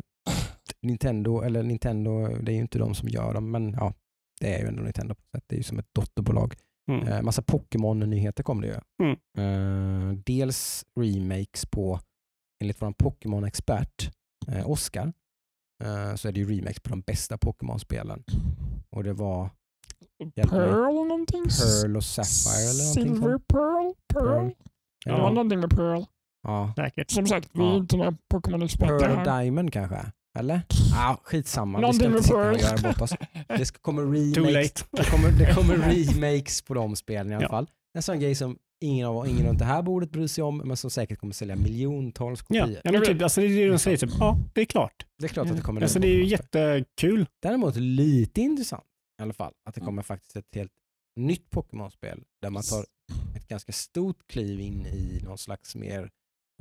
Nintendo, eller Nintendo, det är ju inte de som gör dem, men ja, det är ju ändå Nintendo på något sätt. Det är ju som ett dotterbolag. Mm. Eh, massa Pokémon-nyheter kom det ju. Mm. Eh, dels remakes på, enligt vår Pokémon-expert eh, Oscar, eh, så är det ju remakes på de bästa Pokémon-spelen. Och det var. Pearl någonting? Pearl och Sapphire eller någonting Silver. Pearl? Pearl? Det var Ja. någonting med Pearl. Ja. Säkert. Som sagt, vi är Ja. inte några Pokémon-experter Pearl här. Diamond kanske? Eller? Ja, skitsamma. Vi Någonting ska inte här göra bort oss. Det ska, kommer remakes, det kommer, det kommer remakes på de spelen i alla Ja. fall. En sån grej som ingen av ingen runt det här bordet bryr sig om, men som säkert kommer sälja miljontals Ja, kopior. ja men typ, alltså det är det de säger. Typ, ja, det är klart. Det är klart att det kommer Alltså det är ju jättekul. Däremot lite intressant i alla fall att det kommer faktiskt ett helt nytt Pokémon-spel där man tar ett ganska stort kliv in i någon slags mer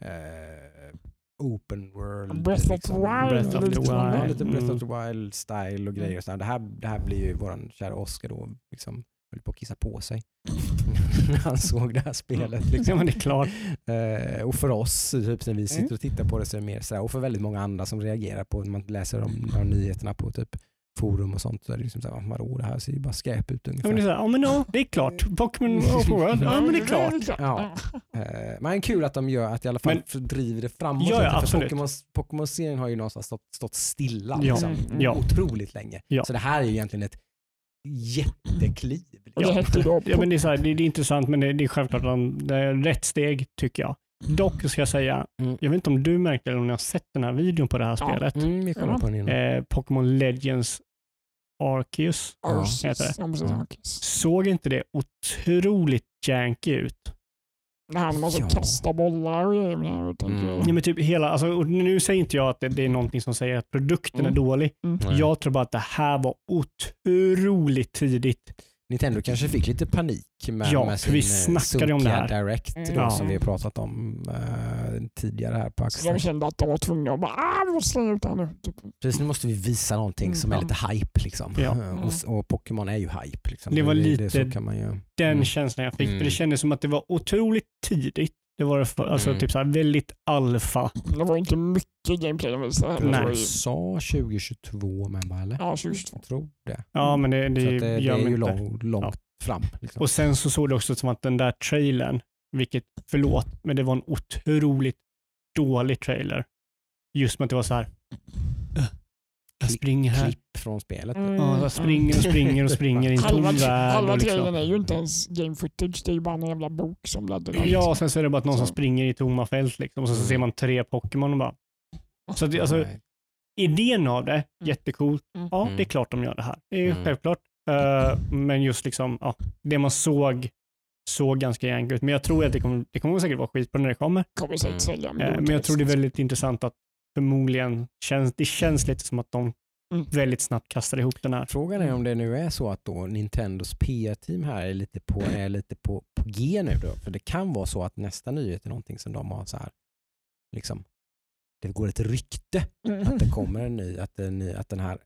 eh, open world. Breath of liksom. Wild. Breath of the grann. Ja, Wild. lite Breath of Mm. the Wild style och grejer. Och sådär. det, här, det här blir ju våran kära Oscar då liksom höll på att kissa på sig när han såg det här spelet. Ja, Liksom. det är klart. Eh, och för oss, typ, när vi sitter Mm. och tittar på det så är det mer sådär, och för väldigt många andra som reagerar på när man läser om de här nyheterna på typ forum och sånt så är det liksom såhär, vadå det här ser ju bara skräp ut Ja, ungefär. men det är så här, ja men ja, det är klart. Pokémon Open World, ja men det är klart. Ja. Eh, men kul att de gör att i alla fall Men- för- driver det framåt Ja, ja, lite, för absolut. Pokémon, Pokémon-serien har ju någonstans stått, stått stilla Ja, liksom, ja. otroligt länge. Ja. Så det här är ju egentligen ett jättekliv. Och det hette Ja, men det, är så här, det, det är intressant men det, det är självklart de- det är rätt steg tycker jag. Dock ska jag säga, Mm. jag vet inte om du märkte eller om ni har sett den här videon på det här Ja. spelet. Mm, vi kollar på den innan. Eh, Pokémon Legends Arceus. Arceus. heter det. Mm. Arceus. Såg inte det otroligt janky ut? Han måste Ja. kasta bollar och grejer. Mm. Ja, men typ hela, alltså, nu säger inte jag att det, det är någonting som säger att produkten Mm. är dålig. Mm. Jag tror bara att det här var otroligt tidigt. Nintendo kanske fick lite panik med, Ja, med för vi sin eh, snackade om det här. Direct Mm. då, Ja. som vi har pratat om eh, tidigare här på Axel. kände att de var tvungna att bara, ah, vi måste det här nu. Typ. Precis, nu måste vi visa någonting Mm, som är lite hype. Liksom. Ja. Eh, Och, och Pokémon är ju hype. Liksom. Det var lite så kan man ju. Den Mm. känslan jag fick. Mm. För det kändes som att det var otroligt tidigt. Det var alltså, Mm. typ så här, väldigt alfa. Det var inte mycket gameplay de visade. Nej. Ju- sa 2022 med va, eller? Ja, 2022. Jag tror det. Ja, men det, det, det, det är ju lång, långt fram. Liksom. Och sen så såg det också som att den där trailern, vilket, förlåt, men det var en otroligt dålig trailer. Just med att det var så här. "Äh, Jag springer här. Klipp från spelet. Mm. Ja, jag springer och springer och springer i en tom värld. halva och trailern liksom. är ju inte ens game footage, det är ju bara en jävla bok som bläddrar. Ja, och sen så är det bara att någon som springer i tomma fält liksom, och så, så Mm. ser man tre Pokémon och bara. Så att, alltså, idén av det, jättecoolt. Mm. Ja, Mm. det är klart de gör det här. Det är ju Mm. självklart. Eh, men just liksom, ja, det man såg såg ganska jank ut. Men jag tror att det kommer, det kommer säkert vara skitbra när det kommer. kommer säkert Mm. sälja. Eh, miljontals. men jag tror det är väldigt intressant att förmodligen känns, det känns lite som att de Mm. väldigt snabbt kastar ihop den här. Frågan är om det nu är så att då Nintendos PR-team här är lite, på, är lite på, på G nu då. För det kan vara så att nästa nyhet är någonting som de har så här, liksom, det går ett rykte Mm. att det kommer en ny, att den, att den här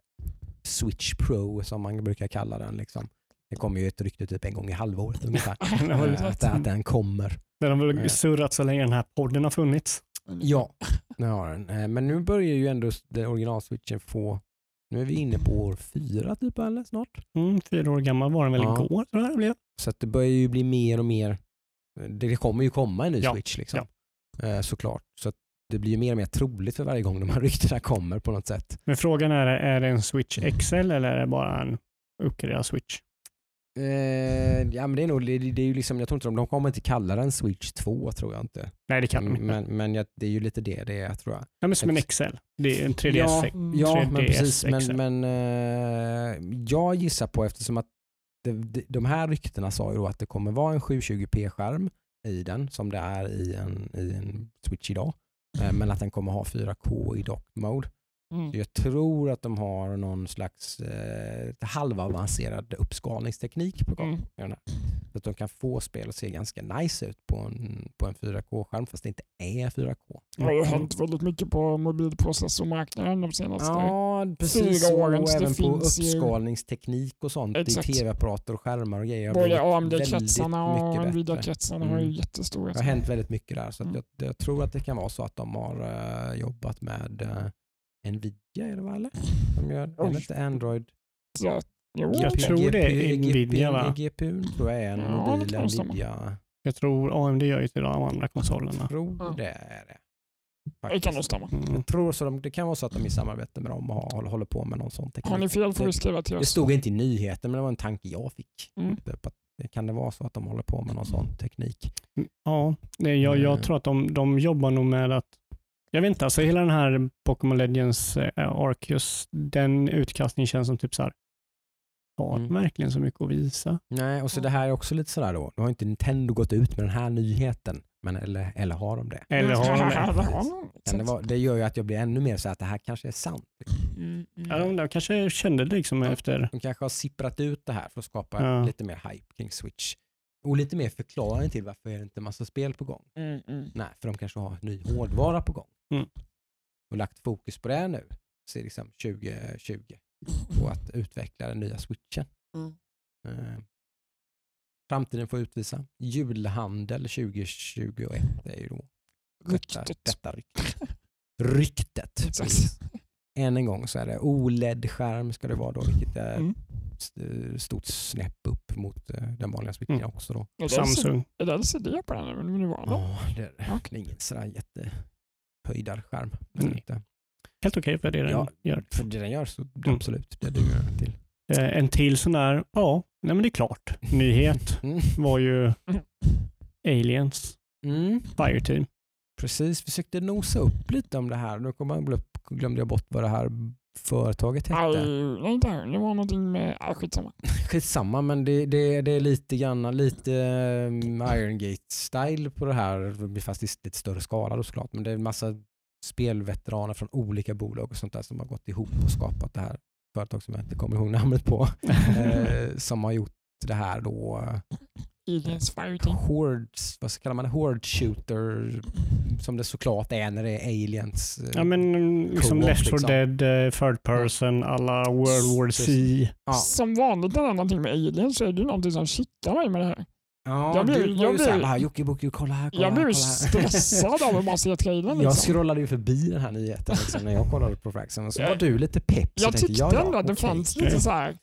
Switch Pro som man brukar kalla den, liksom, det kommer ju ett rykte typ en gång i halvåret ungefär. Eh, att, att den kommer. Den har väl surrat så länge den här podden har funnits. Ja, det har den. Eh, Men nu börjar ju ändå originalswitchen få, nu är vi inne på år fyra typ eller snart. Mm, fyra år gammal var den väl Ja. igår tror jag det blev. Så att det börjar ju bli mer och mer, det kommer ju komma en ny Ja, switch liksom. Eh, Såklart. Så att det blir ju mer och mer troligt för varje gång de här ryktena kommer på något sätt. Men frågan är, är det en Switch XL eller är det bara en uppgraderad Switch? Eh, ja men det är nog, det, det är ju liksom, jag tror inte de, de kommer inte kalla den switch 2 tror jag inte. Nej, det kan de inte. Men, men jag, det är ju lite det det är tror jag. Ja, men som en XL. Det är en 3DS. Ja, Mm. Ja, 3DS men precis. XL. Men, men eh, jag gissar på eftersom att det, de, de här ryktena sa ju då att det kommer vara en 720p-skärm i den som det är i en, i en Switch idag. Eh, men att den kommer ha 4K i dock mode. Mm. Så Jag tror att de har någon slags eh, halvavancerad uppskalningsteknik på gång. Mm. Så att de kan få spel att se ganska nice ut på en, på en 4K-skärm fast det inte är 4K. Det har ju hänt väldigt mycket på mobilprocessormarknaden de senaste. Ja, precis. fyra Och åren, det även på uppskalningsteknik och sånt Exakt. i tv-apparater och skärmar och grejer. Både AMD-kretsarna och. Nvidia-kretsarna har ju Mm. jättestora. Det har hänt väldigt mycket där så att Mm. jag, jag tror att det kan vara så att de har eh, jobbat med uh, Nvidia är det va eller? De gör, är det inte Android? Ja, Jag tror det är Nvidia, va? GPU tror jag är en Ja, det mobil. Nvidia. Jag tror AMD gör ju till de andra konsolerna. Jag tror Ja. det är det. Det kan nog stämma. Mm. Jag tror så de, det kan vara så att de är i samarbete med dem och har, håller på med någon sån teknik. Har ni fel får Det- du skriva till Det oss. stod inte i nyheten men det var en tanke jag fick. Mm. Typ att, det kan det vara så att de håller på med någon sån teknik? Ja, det, jag, jag Mm. tror att de, de jobbar nog med att jag vet inte, alltså hela den här Pokémon Legends eh, Arceus, den utkastningen känns som typ så här. har Mm. verkligen så mycket att visa. Nej, och så det här är också lite sådär då. Nu har inte Nintendo gått ut med den här nyheten. Men, eller, eller har de det? Eller har de det? De det, vara, det gör ju att jag blir ännu mer så att det här kanske är sant. Mm, mm. Ja, de där kanske kände liksom Ja. efter. De kanske har sipprat ut det här för att skapa Ja. lite mer hype kring Switch. Och lite mer förklaring till varför är det inte massa spel på gång. Mm, mm. Nej, för de kanske har ny hårdvara på gång. Mm. Och lagt fokus på det nu, så liksom 2020, på att utveckla den nya switchen. Mm. Eh, framtiden får utvisa. Julhandel 2021 är ju då detta, Ryktet. detta ryktet. Ryktet. Än en gång så är det OLED-skärm ska det vara då, vilket är Mm. ett stort snäpp upp mot eh, den vanliga switchen Mm. också. Då. Är Samsung. Är det LCD på den eller nuvarande? Ja, det är det. Ingen sådär jättehöjdad skärm. Men Mm. inte. Helt okej för det den Ja. gör. För det den gör så Mm. absolut, det duger den till. Eh, En till sån där, ja, nej men det är klart. Nyhet Mm. var ju Aliens Mm. Fireteam. Precis, försökte nosa upp lite om det här. Nu kommer jag upp, glömde jag bort vad det här företaget Nej, hette. nej, inte här. Det var någonting med... Ah, skitsamma. Skitsamma, men det, det, det är lite grann lite um, Iron Gate-style på det här, fast i lite större skala då såklart. Men det är en massa spelveteraner från olika bolag och sånt där som har gått ihop och skapat det här företag som jag inte kommer ihåg namnet på. eh, som har gjort det här då, Aliens Fireteam. Hordes, vad kallar man det, Horde Shooter, som det såklart är när det är aliens. eh, Ja men mm, liksom Left 4 liksom. Dead, eh, Third Person, alla World War C. Ja. Som vanligt när det är någonting med aliens så är det ju någonting som kittlar mig med det här. Ja, Jag blev- du var jag ju blev- såhär, "Ah, Jockibocki, kolla här, kolla Jag blev här, ju kolla här." stressad av att bara se trailern. Jag Liksom. scrollade ju förbi den här nyheten liksom, när jag kollade på Fraxen och så Jag- var du lite pepp. Jag tyckte ändå att det fanns lite så här.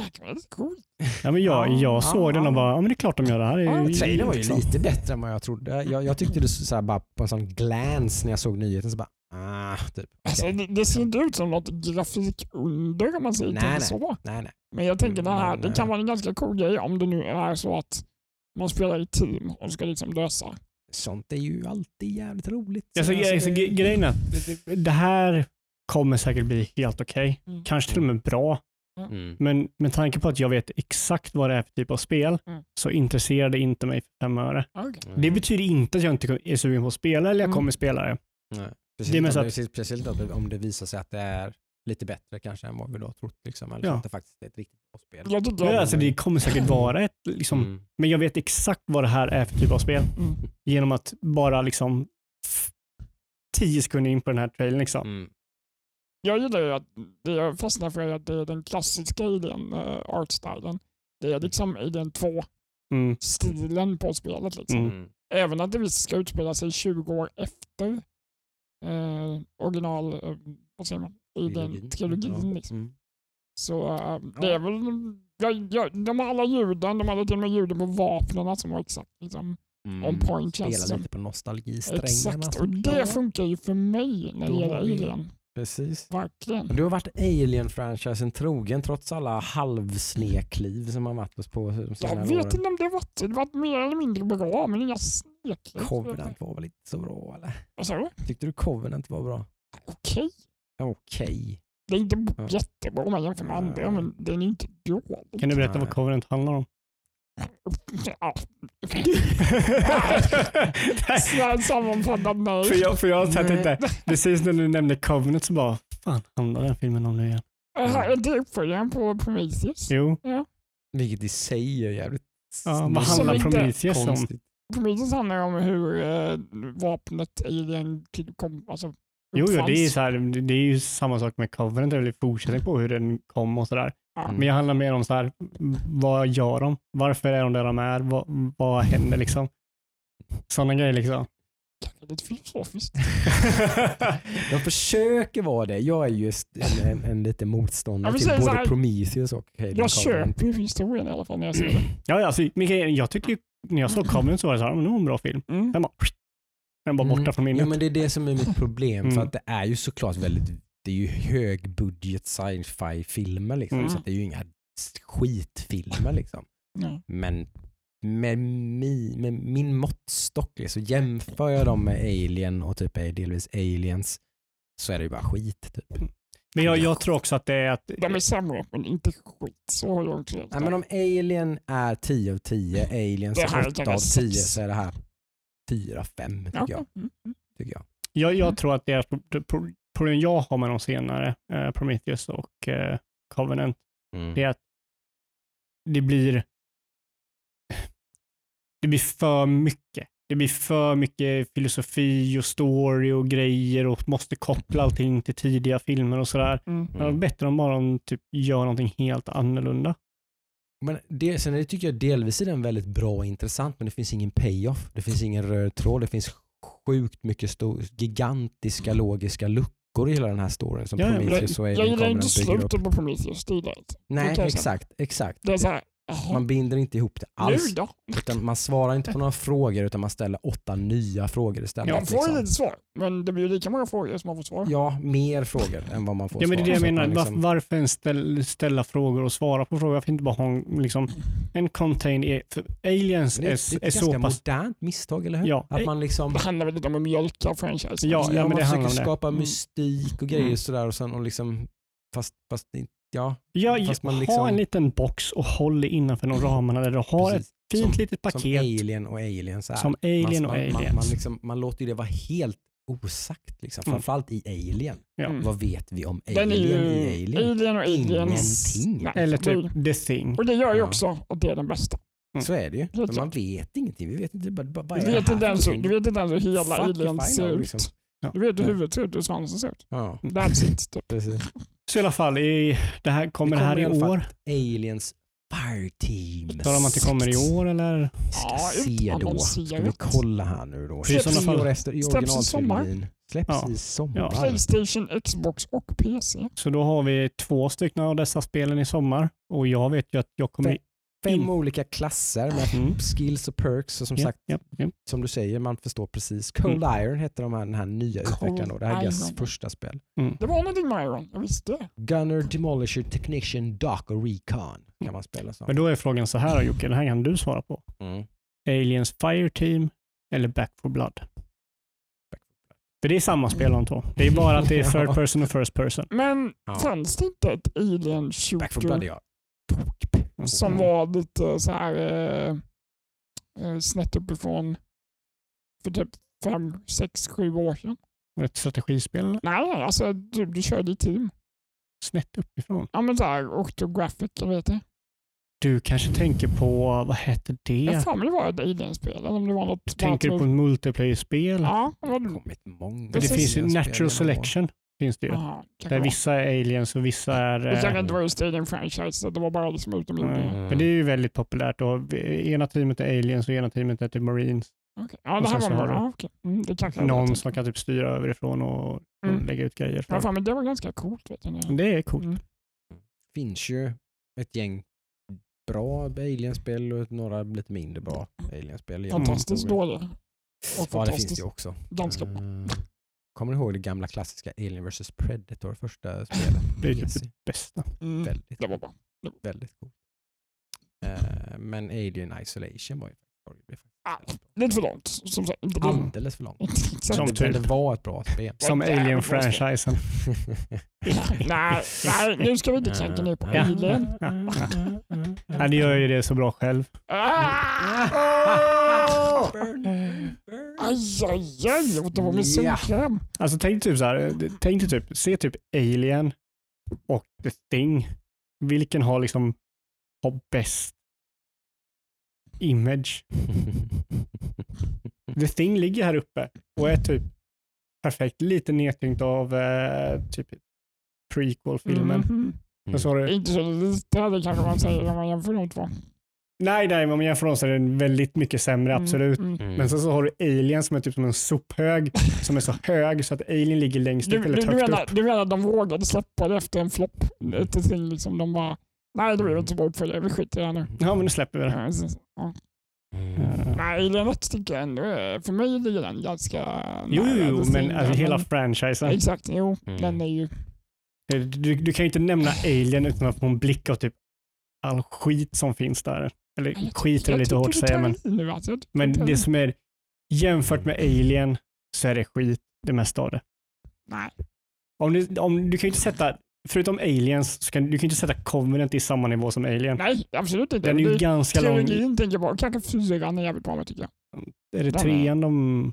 Ja, det lite coolt. Ja, men jag, Ja, jag såg ja, den och ja. bara, ja men det är klart de gör det här. är Ja, Trailern var ju liksom. lite bättre än vad jag trodde. Jag, jag tyckte det så här, bara på en sån glans när jag såg nyheten så bara, ah, typ. Alltså, det, det ser inte ut som något grafikunder om man säger Nej, till nej. så. Nej, nej. Men jag tänker det här, det kan eh, vara en ganska cool grej om det nu är så att man spelar i team och ska liksom lösa. Sånt är ju alltid jävligt roligt. Alltså, Så, alltså, det- ge- grejen är att det- här kommer säkert bli helt okej. Mm. Kanske till och med bra. Mm. Men med tanke på att jag vet exakt vad det är för typ av spel Mm. så intresserar det inte mig för fem öre. Okay. Det betyder inte att jag inte är sugen på att spela eller jag Mm. kommer spela det. Nej. Det är om att- det, speciellt om det- om det visar sig att det är lite bättre kanske än vad vi då har trott. Liksom, eller Ja. så att det faktiskt är ett riktigt bra spel. Jag tycker Ja, att- alltså, det kommer säkert vara ett, liksom, Mm. men jag vet exakt vad det här är för typ av spel. Mm. Genom att bara liksom tio sekunder in på den här trailern. Liksom. Mm. Jag gillar ju att det jag fastnar för är att det är den klassiska Alien uh, artstylen. Det är liksom Alien 2-stilen Mm. på spelet. Liksom. Mm. Även att det visst ska utspela sig 20 år efter eh, original, eh, vad säger man, Alien-trilogin. Liksom. Mm. Så eh, det är väl, jag, jag, de har alla ljuden, de hade till och med ljuden på vapnen som var exakt liksom, Mm. on point. känns Spela som. lite på nostalgisträngarna. Exakt, och det funkar ju för mig när det gäller Alien. Precis. Verkligen. Du har varit Alien-franchisen trogen trots alla halvsnekliv som har varit på de Jag senare vet åren. inte om det varit, det varit mer eller mindre bra, men inga snekliv. Covenant var väl inte så bra eller? Vad sa du? Tyckte du Covenant var bra? Okej. Okej. Det är inte Ja. jättebra om man jämför med andra, men den är inte dålig. Kan du berätta Nej. vad Covenant handlar om? Ja. Sammanfattad nej. för, jag, för jag inte, precis när du nämnde Covenant så bara, fan handlar den filmen om nu igen? Äh, Är det uppföljaren på Prometheus? Jo, Vilket i sig är jävligt ja, vad handlar Prometheus om? Prometheus handlar om hur eh, vapnet Alien kom, alltså, Jo, jo det, är så här, det det är ju samma sak med Covenant, det är väl fortsättning på hur den kom och sådär. Ja. Mm. Men jag handlar mer om så här, vad gör de? Varför är de där de är? Vad, vad händer liksom? Sådana grejer liksom. Det är lite filosofiskt. De försöker vara det. Jag är just en, en, en liten motståndare Jag till både här, Prometheus och Alien Jag köper ju historien i alla fall när jag ser den. ja, ja, alltså, grejen- jag tycker ju, när jag såg Covenant så var det så här, men det var en bra film. Mm. Den bara, den bara borta från Jo, minnet. men det är det som är mitt problem. Mm. För att det är ju såklart väldigt, det är ju högbudget sci-fi filmer liksom. Mm. Så att det är ju inga skitfilmer liksom. Ja. Men med, mi, med min måttstock, så jämför jag dem med Alien och typ är delvis Aliens så är det ju bara skit. Typ. Men jag, jag tror också att det är att... De är sämre, men inte skit. Så har jag Nej, men om Alien är 10 av 10, Aliens är är 8 kanske av 10 sex. så är det här 4, 5 tycker, Ja, jag, mm, mm. tycker jag. Jag, jag Mm. tror att deras problem jag har med de senare, eh, Prometheus och eh, Covenant, Mm. det är att det blir det blir för mycket. Det blir för mycket filosofi och story och grejer och måste koppla allting till tidiga filmer och sådär. Mm. Det är bättre om bara de typ gör någonting helt annorlunda. Men det, sen är det, tycker jag delvis är den väldigt bra och intressant men det finns ingen payoff. Det finns ingen röd tråd. Det finns sjukt mycket stor, gigantiska logiska luckor i hela den här storyn som Ja, Prometheus och Jag gillar inte slutet på Prometheus. Det gillar jag inte. Nej, exakt. exakt. Det är såhär, jaha, Man binder inte ihop det nu alls. då? Utan man svarar inte på några frågor utan man ställer åtta nya frågor istället. Jag får liksom. lite svar, men det blir lika många frågor som man får svar. Ja, mer frågor än vad man får Ja, men det är svar. det jag Så menar. man liksom- Varför ens ställa, ställa frågor och svara på frågor? Varför inte bara ha en, liksom, en contained... e- För aliens Det är, är, ett- det är är ett ganska så pass... modernt misstag, eller hur? Ja. Att man liksom Det handlar väl lite om att mjölka franchisen. Ja, ja, men man det försöker handlar om det. skapa Mm. mystik och grejer Mm. sådär och sen och liksom fast, fast inte- ja, Ja, Fast man ha liksom- en liten box och håll det innanför de ramarna där du har ett precis. fint som, litet som paket. Alien och Aliens är. Som Alien man, och man, Aliens. Man, man, liksom, man låter ju det vara helt osagt, liksom. Mm. framförallt i Alien. Ja. Mm. Vad vet vi om Den är Alien ju i Alien? Alien och Aliens. Ingenting. Nej, Eller det- typ The Thing. Och det gör ju Ja. också att det är den bästa. Mm. Så är det ju. Men man vet ingenting. Vi vet inte bara, bara, Du vet, inte ens, du vet inte ens hur hela I ser know, ut. liksom. Ja. Du vet hur huvudet ser ut, hur svansen ser ut. Ja, That's it. Typ. precis. Så i alla fall, i, det här, kommer Det det här kommer i år? Aliens Fireteam. Talar man att det kommer i år eller? Ska Ja, se då. Ska vi kolla här nu då. För i sådana 23 fall- år efter i Släpps i sommar. Släpps Ja. i sommar. Ja. Playstation, Xbox och PC. Så då har vi två stycken av dessa spelen i sommar och jag vet ju att jag kommer... Fem in- olika klasser med Mm. skills och perks och som Ja, sagt, ja, ja. som du säger, man förstår precis. Cold Iron heter de här, den här nya Cold utvecklaren då. Det här är deras första spel. Det var någonting med Iron, jag visste det. Gunner, Demolisher, Technician, Dock och Recon kan man spela som. Men då är frågan så här Jocke, det här kan du svara på. Mm. Aliens Fireteam eller Back for Blood? För det är samma spel de två. Det är bara att det är third person och first person. Men Ja. fanns det inte ett Alien Back for Blood shooter ja. Som var lite så här eh, eh, snett uppifrån för typ fem, sex, sju år sedan? Ett strategispel eller? Nej, alltså du, du körde i team. snett uppifrån. Ja men såhär Octographic, jag vet det. Du kanske tänker på, vad hette det? Jag har det var ett Alien-spel. Eller om det var något... Tänker du på ett multiplayer-spel? Ja, det Det var har det. kommit många det Precis. finns ju Natural. Selection. Finns det ju. Kanske Där vissa är aliens och vissa är... Det kanske eh, inte var just Alien Franchise, så det var bara liksom utomjordingar. Mm. Mm. Men det är ju väldigt populärt. Och ena teamet är aliens och ena teamet är typ marines. Okej. Ja, Och det här var bra. du Ja, okej. Mm, det jag Någon som kan typ styra överifrån och, och Mm. lägga ut grejer. Ja, fan, men det var ganska coolt. Vet du. Det är coolt. Mm. finns ju ett gäng bra alienspel och några lite mindre bra alienspel. Fantastiskt dåliga. Och Ja, det finns fantastiskt. det ju också. Ganska- Eh, Kommer du ihåg det gamla klassiska Alien vs Predator första spelet? Det är typ det bästa. Mm. Väldigt, Det var bra. väldigt coolt. Eh, Men Alien Isolation var ju Ah, Lite för långt. Som sagt, alldeles för långt. Som Men typ. det var ett bra spel. Som Alien-franchisen. nej, nej, nu ska vi inte klanka ner på. Alien. Ja, det gör ju det så bra själv. Aj, aj, aj. Det var med solkräm. Alltså tänk typ så här, tänk dig typ, se typ Alien och The Thing. Vilken har liksom, har bäst image? The Thing ligger här uppe och är typ perfekt, lite nedtyngt av eh, typ prequel-filmen. Så har du, Inte så lite, det kanske man säger om man jämför de två. Nej, nej, om man jämför dem så är den väldigt mycket sämre, absolut. Mm, mm. Mm. Men sen så har du Alien som är typ som en sophög som är så hög så att Alien ligger längst Du, upp du, eller du, högt menar, upp. du menar att de vågade släppa det efter en flopp? Ett ting liksom, de bara, nej det blir inte så bra uppföljare, vi skiter i det här nu. Ja, men nu släpper vi det. Ja, precis. Ja. Mm. Nej, Alien 1 tycker jag ändå är, för mig ligger den ganska Jo, nära jo, men alltså hela men- franchisen. Exakt, jo, Mm. den är ju... Du, du kan ju inte nämna Alien utan att få en blick av typ all skit som finns där. Eller Jag skit är jag lite hårt att säga, men, Nu, alltså. Men det som är jämfört med Alien så är det skit det mesta av det. Nej, Om du, om, du kan ju inte sätta, förutom aliens, så kan, du kan ju inte sätta Covenant i samma nivå som Alien. Nej, absolut inte. Den är ju Det- ganska lång. Trilogin tänker jag på. Kanske fyran är jävligt bra med tycker jag. Är det Den är- trean de...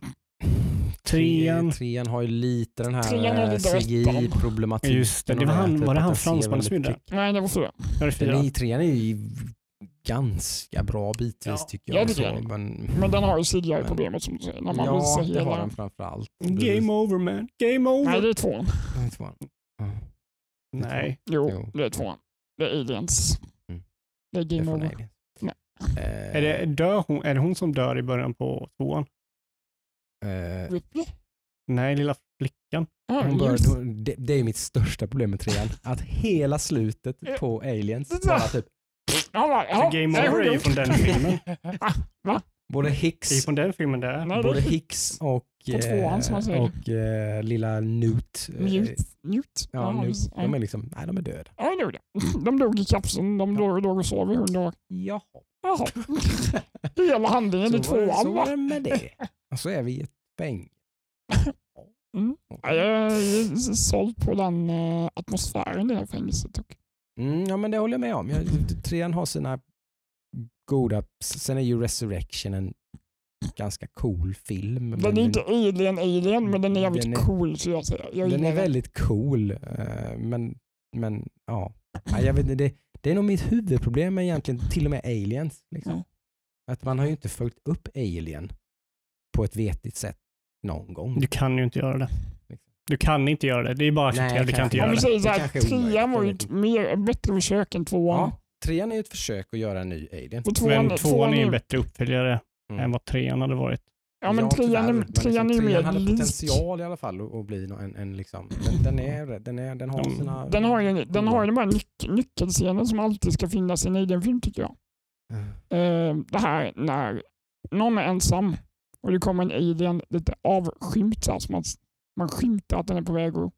Trean. Trean har ju lite den här eh, CGI-problematiken. Just det, det var han- var det han den fransmannen som gjorde klick. Nej, det var fyra. Ja, det är fyra. Den i trean är ju ganska bra bitvis Ja. tycker Ja, jag. det så, tycker jag. men, Men den har ju CGI-problemet som du säger. När man ja, visar det hela... har den framförallt. Game over man. Game over. Nej, det är tvåan. Nej, tvåan. Ja. Nej. Jo, Jo. det är tvåan. Det är aliens. Mm. Det är Det är game over. Nej. Eh, Är det, dör hon, är det hon som dör i början på tvåan? eh, Ripley? Nej, lilla flickan. Ja, hon bör, det, det är mitt största problem med trean. Att hela slutet på Aliens bara typ Ja, va, ja, Game over är ju från den filmen. både Det är Hicks, från den filmen där. Nej, både Hicks och, tvåan, eh, säger. och eh, lilla Newt. Newt. Newt. Ja, Newt. De är liksom, nej de är döda. Ja, det gjorde det. De dog i kapseln. De låg, låg och sov i hundra år. Jaha. Jaha. Hela handlingen i var, det- så tvåan var va? det med det. Och så är vi i ett fängelse. Mm. Ja, Jag är såld på den eh, atmosfären i det här fängelset. Och. Mm, ja men det håller jag med om. Jag, trean har sina goda, sen är ju Resurrection en ganska cool film. men Den är inte alien alien men den är jävligt Den är- cool så jag säger. Jag den är väldigt cool. eh, Men, men ja, jag vet, det, det är nog mitt huvudproblem med egentligen till och med Aliens. Liksom. Ja. Att man har ju inte följt upp Alien på ett vetigt sätt någon gång. Du kan ju inte göra det. Liksom. Du kan inte göra det. Det är bara att acceptera. Nej, Du kan inte göra det. säger Det såhär, kanske är omöjligt, trean var ju ett mer, bättre försök än tvåan. Ja, trean är ett försök att göra en ny Alien. Tvåan, Men tvåan är ju en bättre uppföljare Mm. än vad trean hade varit. Ja men tyvärr, trean, är, men trean är ju mer hade lik. potential i alla fall att, bli en, en liksom, den, den, är, den, är, den har Mm. sina... Den har ju den har ju de här nyc nyckelscener som alltid ska finnas i en Alien-film tycker jag. Eh, det här när någon är ensam och det kommer en alien lite avskymt så här, så man, man skymtar att den är på väg att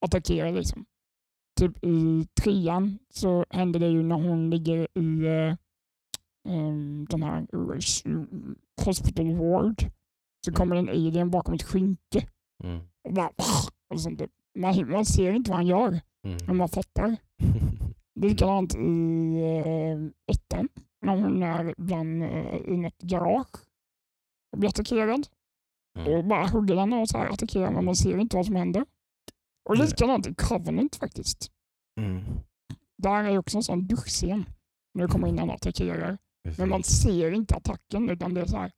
attackera. Liksom. Typ i trean så händer det ju när hon ligger i em, den här hospital ward. Så kommer en alien bakom ett skynke. Mm. Och bara, och sånt där. man, man ser inte vad han gör, men Mm. man fattar. Likadant i eh, ettan när hon är bland, eh, i något garage och blir attackerad. Mm. Och bara hugger den och så här attackerar men man ser inte vad som händer. Och likadant i Covenant faktiskt. Mm. Där är också en sån duschscen det kommer in någon och attackerar. Men man ser inte attacken utan det är så här.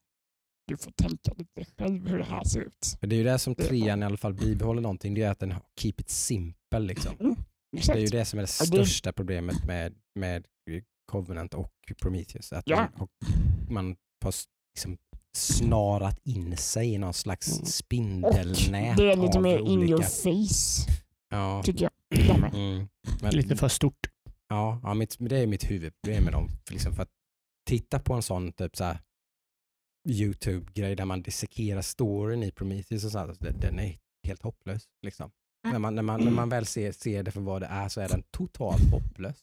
Du får tänka lite själv hur det här ser ut. Men det är ju det som trean i alla fall bibehåller någonting, det är att den har keep it simple liksom. Det är ju det som är det största problemet med, med Covenant och Prometheus. Att Ja. man, har, man har liksom snarat in sig i någon slags Mm. Och spindelnät det är lite mer in your face Ja. tycker jag. Mm. Men, Lite för stort. Ja, ja mitt, det är mitt huvudproblem med dem. För, liksom, för att titta på en sån typ så här YouTube-grej där man dissekerar storyn i Prometheus och så här, den, är helt hopplös. Liksom. Mm. När, man, när, man, när man väl ser, ser det för vad det är så är den totalt hopplös.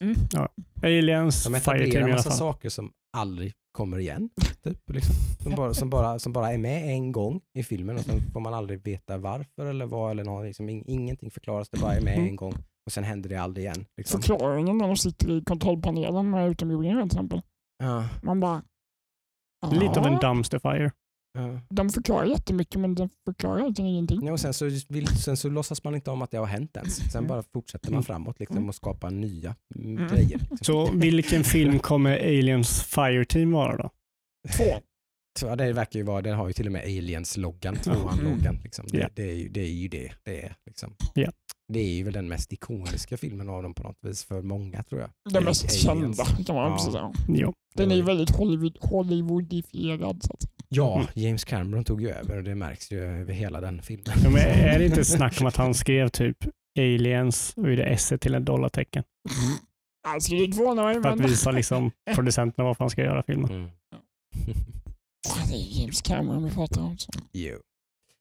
Aliens, De Fireteam etablerar en massa saker som aldrig kommer igen. Typ, liksom. som, bara, som, bara, som bara är med en gång i filmen och sen får man aldrig veta varför eller vad eller någonting. Liksom, ing- ingenting förklaras, det bara är med Mm. en gång och sen händer det aldrig igen. Liksom. Förklaringen när de sitter i kontrollpanelen med utomjordingar till exempel. Ja, Man bara... Lite av en dumpster fire. Ja. De förklarar jättemycket men de förklarar egentligen ingenting. Ja, och sen, så vill, sen så låtsas man inte om att det har hänt ens. Sen Mm. bara fortsätter man framåt liksom, och skapar nya mm, Mm. grejer. Liksom. Så vilken film kommer Aliens Fireteam vara då? Två. Ja, det verkar ju vara, den har ju till och med Aliens-loggan, Ja. tvåan-loggan. Liksom. Det, Ja. det, är ju, det är ju det det är. Liksom. Ja. Det är ju väl den mest ikoniska filmen av dem på något vis för många tror jag. Den mest Aliens. kända kan man Ja. precis säga. Jo. Den är ju väldigt Hollywood, Hollywoodifierad. Så att. Ja, Mm. James Cameron tog ju över och det märks ju över hela den filmen. Ja, men är det inte snack om att han skrev typ Aliens och gjorde S till ett dollartecken? Alltså det är två nu För att visa liksom producenterna varför han ska göra filmen. Mm. Det är James Cameron vi pratar om. Jo.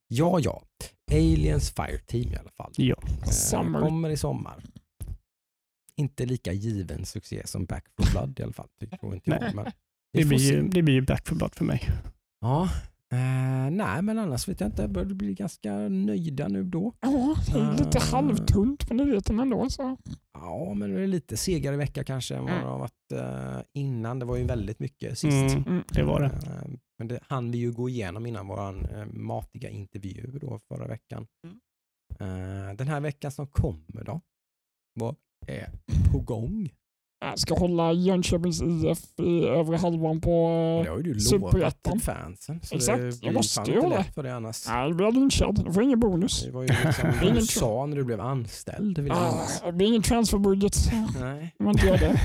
Ja, ja. Aliens Fireteam i alla fall. Ja. Eh, Summer. Kommer i sommar. Inte lika given succé som Back for Blood i alla fall. Tycker inte jag. Nej. Men Det blir, ju, det blir ju Back for Blood för mig. Ja, Eh, nej, men annars vet jag inte. Jag börjar bli ganska nöjda nu då. Ja, det är lite Ah. halvtunt på nyheterna ändå. Så. Ja, men det är lite segare vecka kanske än vad det Mm. har varit eh, innan. Det var ju väldigt mycket sist. Mm, Mm. det var det. Eh, Men det hann vi ju gå igenom innan vår uh, matiga intervju då förra veckan. Mm. Eh, den här veckan som kommer då? Vad är på gång? Ska hålla Jönköpings IF i övre halvan på... Det har ju du lovat Superettan. till fansen. Exakt, det jag måste ju lätt för det annars. Nej, jag blir lynchad. Jag får ingen bonus. Det var ju liksom ingen du sa när du blev anställd. Vill Ah, det blir ingen transferbudget Nej, man gör det.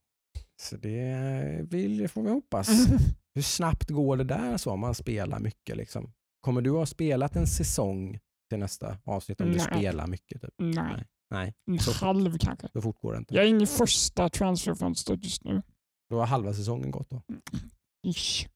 så det vill, det får vi hoppas. Hur snabbt går det där så om man spelar mycket? Liksom? Kommer du ha spelat en säsong till nästa avsnitt om du Nej. spelar mycket? Typ? Nej, Nej, en Så- halv kanske. så fort går det inte. Jag är inne i första transferfönstret just nu. Då har halva säsongen gått då. Ish.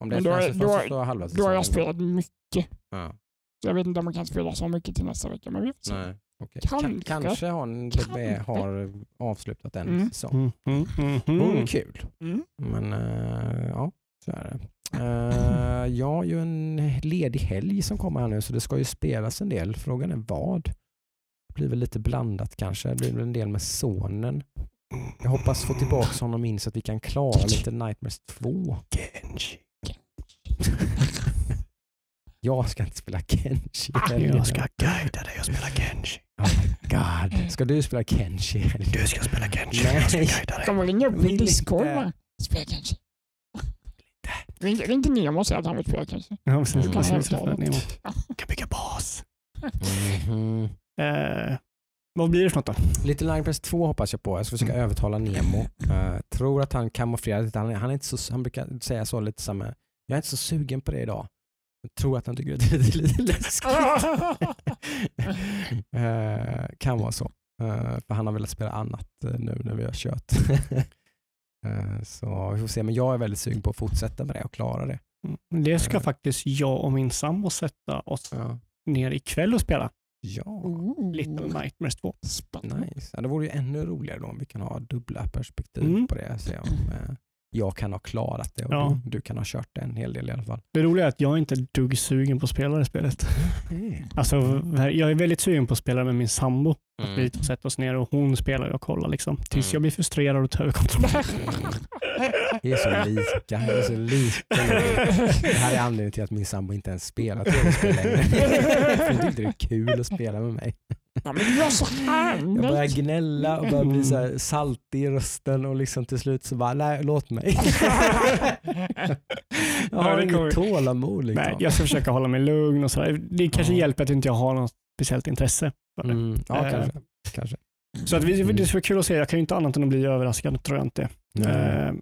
Om det är Men då då- har halva Då säsongen har jag gått. spelat mycket. Ja, Så jag vet inte om man kan spela så mycket till nästa vecka. Men vi får se. nej, okej. Kanske. Kan, kanske har, en, Kanske. har avslutat en Mm. säsong. Mm, mm, mm, vore mm. kul. Mm. Men eh, ja, så är det. Uh, jag har ju en ledig helg som kommer här nu så det ska ju spelas en del. Frågan är vad? Det blir väl lite blandat kanske. Det blir väl en del med sonen. Jag hoppas få tillbaka honom in så att vi kan klara lite Nightmares 2. Genji. Jag ska inte spela Kenshi. i helgen. Jag ska guida dig och spela Genji. Oh my god. Ska du spela Kenshi? i? Du ska spela Genji. Nej. Jag ska guida dig. Man ringa upp min Discord va? Spela kanske. Ring, ring till Nemo och säg att han vill spela kanske. Ja, precis. Mm. Kan Mm. kan bygga bas. Mhm. Eh, vad blir det för något då? Little Nightmares 2 hoppas jag på. Jag ska försöka övertala Nemo. Uh, tror att han kamouflerar lite. Han, han, är inte så, han brukar säga så lite samma. Jag är inte så sugen på det idag. Jag tror att han tycker att det är lite, läskigt. Eh, kan vara så. Eh, för han har velat spela annat nu när vi har kört. Så vi får se. Men jag är väldigt sugen på att fortsätta med det och klara det. Mm. Det ska faktiskt jag och min sambo sätta oss Ja. ner ikväll och spela. Ja, Ooh. Little Nightmares 2. Spännande. nice. Ja, det vore ju ännu roligare då om vi kan ha dubbla perspektiv Mm. på det. Se om eh, jag kan ha klarat det och Ja. du, du kan ha kört det en hel del i alla fall. Det roliga är att jag inte är ett dugg sugen på att spela det spelet. Alltså, jag är väldigt sugen på att spela med min sambo. Mm. Vi sätter oss ner och hon spelar och jag kollar. Liksom. Tills Mm. jag blir frustrerad och tar över kontrollen. Vi är så lika. Vi är så lika. Det här är anledningen till att min sambo inte ens spelar tv-spel längre. Hon tyckte det är kul att spela med mig. Ja, men gör så här. Jag börjar gnälla och börjar bli så här saltig i rösten och liksom till slut så bara, nej låt mig. Jag har inget tålamod liksom. Nej, jag ska försöka hålla mig lugn och sådär. Det kanske Ja. hjälper att inte jag har något speciellt intresse. för det. Mm, ja, Eh, kanske. kanske. Så att vi, det ska vara kul att se. Jag kan ju inte annat än att bli överraskad, tror jag inte. Nej.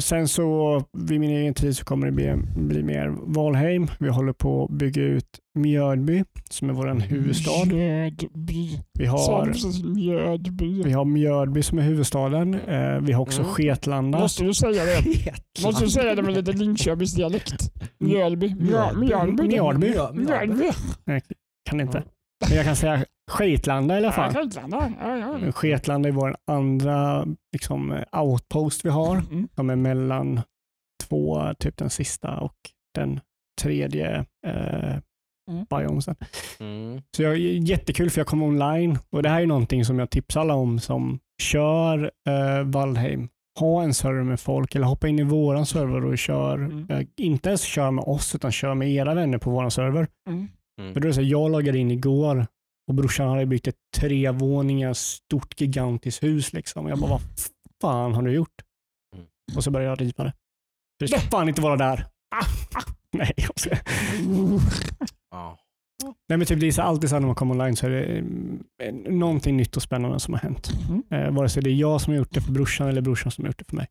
Sen så vid min egen tid så kommer det bli, bli mer Valheim. Vi håller på att bygga ut Mjölby som är vår huvudstad. Mjödby. Vi har, Mjödby? vi har Mjölby som är huvudstaden. Eh, vi har också Mm. Sketlanda. Måste du säga det? Måste du säga det med lite Linköpings dialekt? Mjölby. Mjö- Mjölby. Mjölby. Mjölby. Kan inte. Men jag kan säga Sketlanda i alla Ja, fall. Sketlanda. Ja, ja. Sketlanda är vår andra liksom, outpost vi har. Mm. som är mellan två, typ den sista och den tredje eh, Mm. biomesen. Mm. Så jag, jättekul för jag kom online och det här är någonting som jag tipsar alla om som kör eh, Valheim. Ha en server med folk eller hoppa in i våran server och kör, Mm. eh, inte ens kör med oss utan kör med era vänner på våran server. Mm. För då är det så, här, jag loggade in igår och brorsan hade byggt ett trevåningars stort gigantiskt hus. Liksom. Och jag bara, vad fan har du gjort? Mm. Och så började jag riva det. För det ska fan inte vara där. Nej, jag ska. Nej men typ det är så alltid så här när man kommer online så är det eh, någonting nytt och spännande som har hänt. Mm. Eh, vare sig det är jag som har gjort det för brorsan eller brorsan som har gjort det för mig.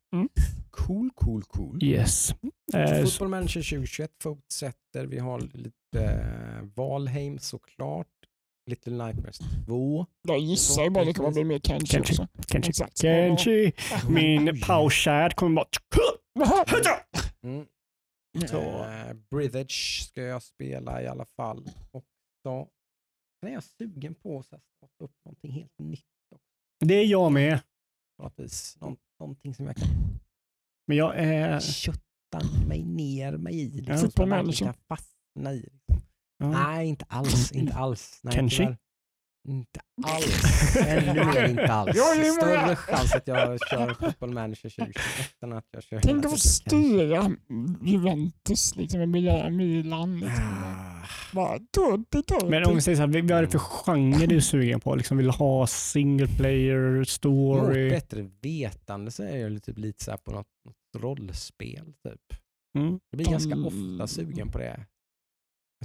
Cool, cool, cool. Yes. Eh, så, Football Manager 2021 fortsätter. Vi har lite eh, Valheim såklart. Little Nightmares 2. Jag gissar ju bara det kommer bli mer Kenshi Kenshi. också. Kenshi. Exakt. Kenshi. Min pauschad kommer bara... Mm. Så. Eh, Brithage ska jag spela i alla fall. Och så sen är jag sugen på att så starta upp någonting helt nytt Det är jag med. Någon, någonting som jag kan Men jag är... kötta mig ner mig i. Liksom, Ja. Football man kan fastna i. Liksom. Ja. Nej, inte alls. Inte alls. Nej, Kenshi? tyvärr. Inte alls. Ännu mer inte alls. Ja, det är Större chans att jag kör Football Manager 2021 än att jag kör Tänk att få styra Juventus liksom, med Milan. Liksom. Ah, Bara, tutti, tutti. Men om vi säger så här, vad är det för genre du är sugen på? Liksom vill ha single player, Mot story? bättre vetande så är jag typ lite så här på något, något rollspel. Typ. Mm. Jag blir ganska Mm. ofta sugen på det.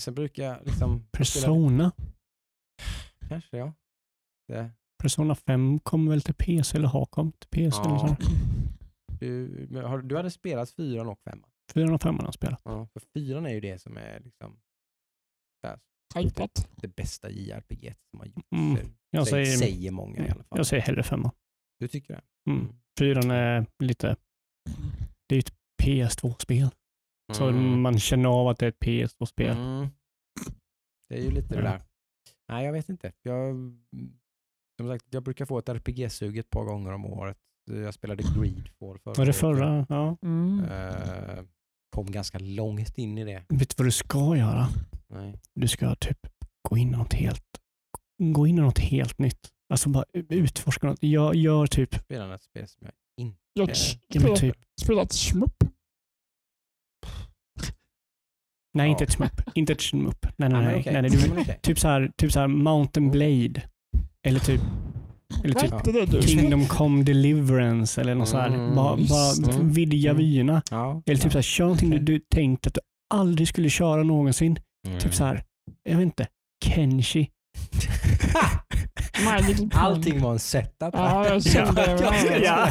Sen brukar jag liksom... Persona? Kanske ja. Det, Persona 5 kommer väl till PC eller har kommit till PC? Eller Ja. så. du, har, du hade spelat fyran och femman. 4 och 5 har jag spelat. Ja, för fyran är ju det som är liksom Hypat. det bästa JRPG som har gjorts. Mm. Jag säger, säger, många i alla fall. jag säger hellre 5. Du tycker det? Mm. 4 är lite, det är ju ett PS2-spel. Så Mm. man känner av att det är ett PS2-spel. Mm. Det är ju lite det där. Nej, jag vet inte. Jag, som sagt, jag brukar få ett RPG-sug ett par gånger om året. Jag spelade Greedfall förra Var det förra? Ja. Mm. Eh, kom ganska långt in i det. Vet du vad du ska göra? Nej. Du ska typ gå in i något helt, gå in i något helt nytt. Alltså bara utforska något. Gör, gör typ, Spelade ett spel som jag inte... Jag ja, men spelat, typ spelat Shmup. Nej Ja. inte ett smupp. inte ett smupp. Nej, nej, Ja, men nej. nej, nej du, okej. typ så här, typ så här Mountain Blade. Eller typ, eller typ du? Kingdom Come Deliverance eller något så här. Mm, Bara, visst. bara Mm. vidga Mm. vyerna. Ja. Eller typ så här, kör någonting du, du tänkte att du aldrig skulle köra någonsin. Mm. Typ så här, jag vet inte, Kenshi. Allting var en setup. Ja, jag kände det. Ja.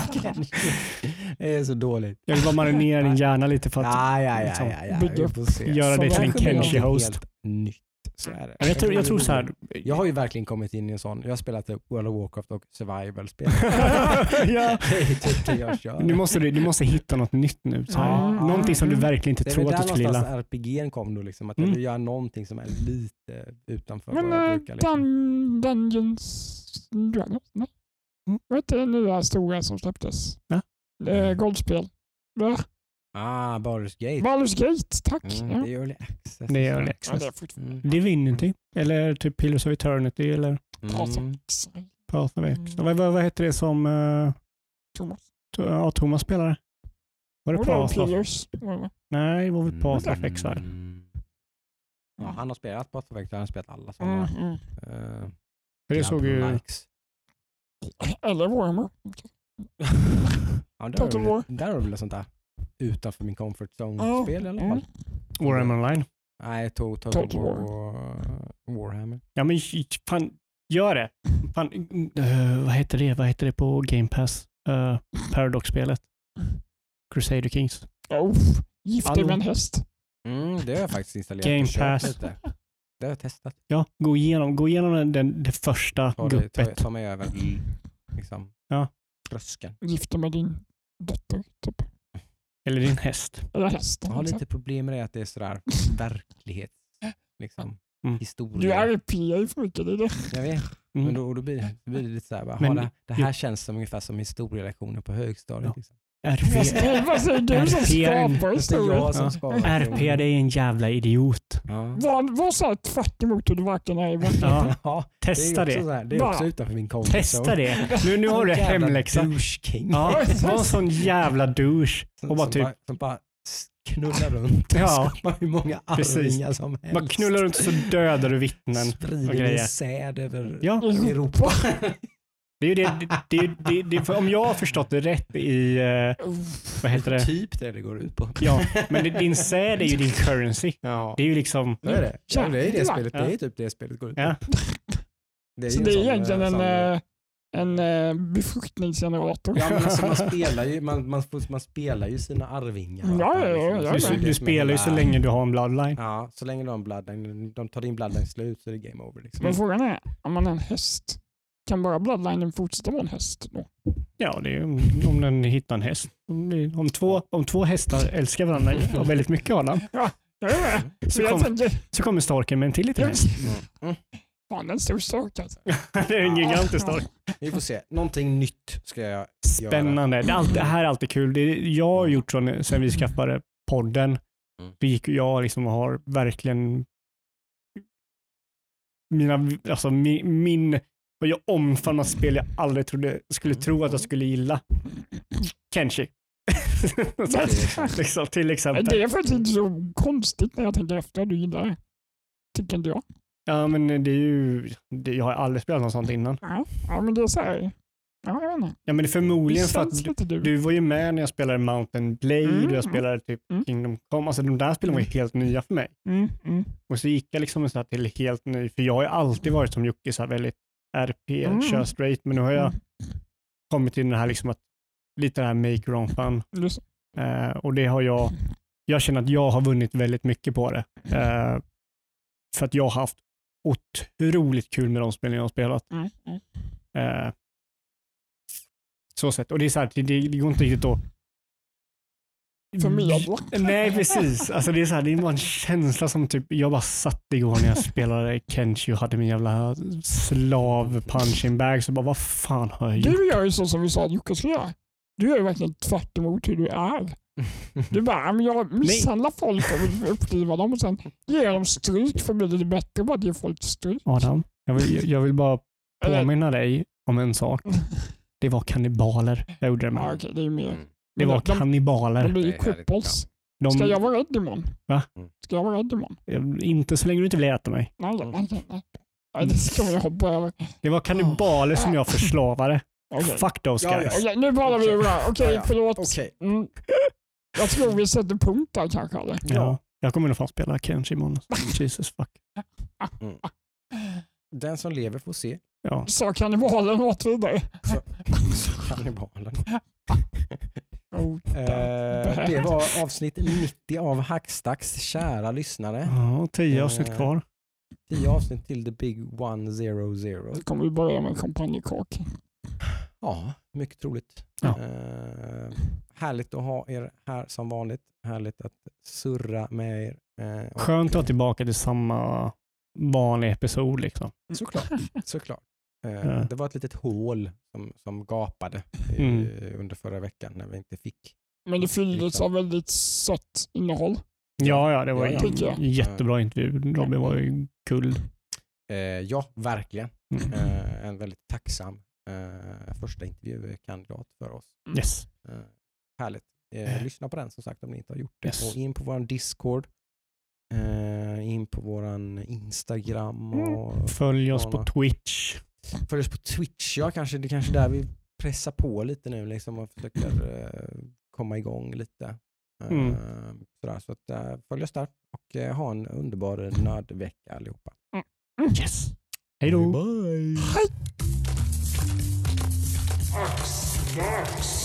Det är så dåligt. Jag vill bara marinera din hjärna lite för att Ja, ja, ja, liksom, ja, ja. se. göra dig till en Kenshi-host. Nytt. Så är det. Ja, Jag tror, jag tror så här. Jag har ju verkligen kommit in i en sån. Jag har spelat World of Warcraft och survival-spel. ja. Det är typ det jag kör. Nu måste du, du måste hitta något nytt nu. Så här. Ja. Någonting som du verkligen inte det är tror att där du skulle gilla. någonstans RPG'n kom då, liksom, att jag Mm. vill göra någonting som är lite utanför Men vad jag äh, brukar. Liksom. Dun, Dungeons Dragons? Nej. Mm. Vad heter det nya stora som släpptes? Ja. Eh, Golfspel. Va? Ah, Baldur's Gate. Baldur's Gate, tack. Mm, ja. det är early access. Det är early Ja, access. det är Mm. Divinity. Eller typ Pillars of Eternity eller Path Mm. Exile. Path of X. Mm. Vad, vad, vad heter det som uh, Thomas. ja, Thomas spelade? Var det Path of? Pillars. Nej, det var väl Path of Mm. Exile. Ja, han har spelat Path of Exile, han har spelat alla sådana. Mm, mm. Uh, det såg ju... likes. Eller Warhammer. ja, där har du väl sånt där utanför min comfort zone-spel i alla fall. mm. Warhammer Online. Nej, to, Total, Total War War. och Warhammer. Ja men fan, gör det. Fan, eh, vad heter det? Vad heter det på Game Pass? Uh, Paradox-spelet. Crusader Kings. Oh, gift dig med en häst. Mm, det har jag faktiskt installerat Game Pass. lite. Det har jag testat. Ja, gå igenom, gå igenom den, den, det första Ta, det, ta, guppet. ta mig över liksom, Ja. tröskeln. Gift dig med din dotter. Typ. Eller din häst. Jag har liksom. lite problem med det att det är sådär verklighet. Liksom, Mm. historia. Du RPar ju för mycket. Det är det. Jag vet. Mm. Men då, då, blir, det- då blir det lite såhär, bara, Men- det, det här känns som ungefär som historielektioner på högstadiet. Ja. Liksom. RP, Vad säger- du som skapar det historien? RP det är en jävla idiot. Var, var så här tvärt emot hur du verkar är i verkligheten. Ja, testa det. Är det. det är också utanför min comfort Testa det. Nu, nu har du hemläxa. Ja, var en sån jävla douche. Och bara typ, knullar runt och Ja, skapar hur många precis. arvingar som helst. bara knullar runt så dödar du vittnen. och Sprider grejer. din säd över Ja, Europa. det är ju det, det, det, det, det för om jag har förstått det rätt i, eh, vad heter det? Typ det det går ut på. Ja, men det, din säd är ju din currency. Ja. Det är ju liksom, Det är det. Ja, det är det spelet. Ja. Det är typ det spelet går ut på. ja, Det är Så ju det är egentligen eh, en, sån- eh, en eh, befruktningsgenerator. Ja, men alltså, man, spelar ju, man, man, man spelar ju sina arvingar. Ja, ja, ja, ja, du, du spelar ju så länge du har en bloodline. Ja, så länge du har en bloodline, de tar din bloodline slut så är det game over. Liksom. Men frågan är, om man är en häst, kan bara bloodlinen fortsätta vara en häst då? Ja, det är om, om den hittar en häst. Om, det- om, två, om två hästar älskar varandra och väldigt mycket av den, Jag är med. så, kom, tänker, så kommer storken med en till liten häst. Mm. Fan en stor stork alltså. det är en gigantisk stork. Vi får se. Någonting nytt ska jag göra. Spännande. Det, det här är alltid kul. Det jag har gjort så sen vi skaffade podden, Mm. så gick jag liksom har verkligen mina, alltså min, min vad jag omfamnat spel jag aldrig trodde, skulle tro att jag skulle gilla. Kenshi. Så liksom, till exempel. Det är faktiskt inte så konstigt när jag tänker efter. Du gillar det. Tycker inte jag. Ja, men det är ju, det, jag har aldrig spelat något sånt innan. Ja, ja men det är så här. Ja, jag vet inte. Ja, men det är förmodligen Det för att du, du. var ju med när jag spelade Mountain Blade Mm, och jag mm. spelade typ Mm. Kingdom Come. Alltså de där spelen var ju helt nya för mig. Mm, mm. Och så gick jag liksom så här till helt ny, för jag har ju alltid varit som Jocke, så här väldigt RP, Mm. kör straight, men nu har jag Mm. kommit till det här liksom att lite det här make your own fun. Eh, och det har jag, jag känner att jag har vunnit väldigt mycket på det. Eh, för att jag har haft otroligt kul med de spelen jag har spelat. Mm, mm. Eh, så sett. Och det är så här, det, det går inte riktigt att Förmedla. Nej, precis. Alltså det är så här, det är bara en känsla som typ, jag bara satt igår när jag spelade Kenshi och hade min jävla slav punching bag. Så bara, vad fan har jag gjort? Du gör ju så som vi sa att Jocke skulle göra. Du gör ju verkligen tvärt emot hur du är. Du bara, "Ja, men jag misshandlar folk och vill uppdriva dem och sen ger dem stryk för blir det bättre bara att ge folk stryk. Adam, jag vill, jag vill bara påminna dig om en sak. Det var kannibaler jag gjorde det Ja, med. okej, det är mer. Mm. Det var de- kannibaler. De blir ju Det cripples. De, Ska jag vara rädd imorgon? Va? Mm. Ska jag vara rädd imorgon? Inte så länge du inte vill äta mig. Nej, nej, nej. nej. Nej, det ska vi hoppa över. Det var kannibaler som jag förslavade. Okej. Fuck those Ja, ja. guys. Okej, nu bara vi bra. Okej, Ja, ja. förlåt. Okej. Mm. Jag tror vi sätter punkt där kanske. Eller? Ja. Jag kommer nog fan spela Kenshi imorgon. Jesus fuck. Den som lever får se. Ja. Sa kannibalen åt vidare. Kannibalen. Oh, Eh, det var avsnitt 90 av Hackstacks kära lyssnare. ja, tio avsnitt Eh, kvar. 10 avsnitt till the big 100. Nu kommer vi börja med champagnekak. Ja, mycket troligt. Ja. Eh, härligt att ha er här som vanligt. Härligt att surra med er. Eh, Skönt att vara tillbaka till samma vanliga episod. Liksom. Såklart. såklart. Eh, Ja. Det var ett litet hål som, som gapade i, Mm. under förra veckan när vi inte fick. Men det fylldes av väldigt sött innehåll. Ja, ja, det var Ja, ja. En jättebra intervju. Robin var ju guld. Eh, ja, verkligen. Mm. Eh, en väldigt tacksam eh, första intervjukandidat för oss. Yes. Eh, härligt. Eh, lyssna på den som sagt om ni inte har gjort det. Yes. Och in på vår Discord. Eh, in på vår Instagram. Mm. Och Följ oss på. Twitch. Följ oss på Twitch. Ja, kanske, det är kanske där vi pressar på lite nu liksom, och försöker eh, komma igång lite. Eh, Mm. sådär, så att, följ oss där och ha en underbar nördvecka allihopa. Yes. Hej då. Bye. Ax, vax.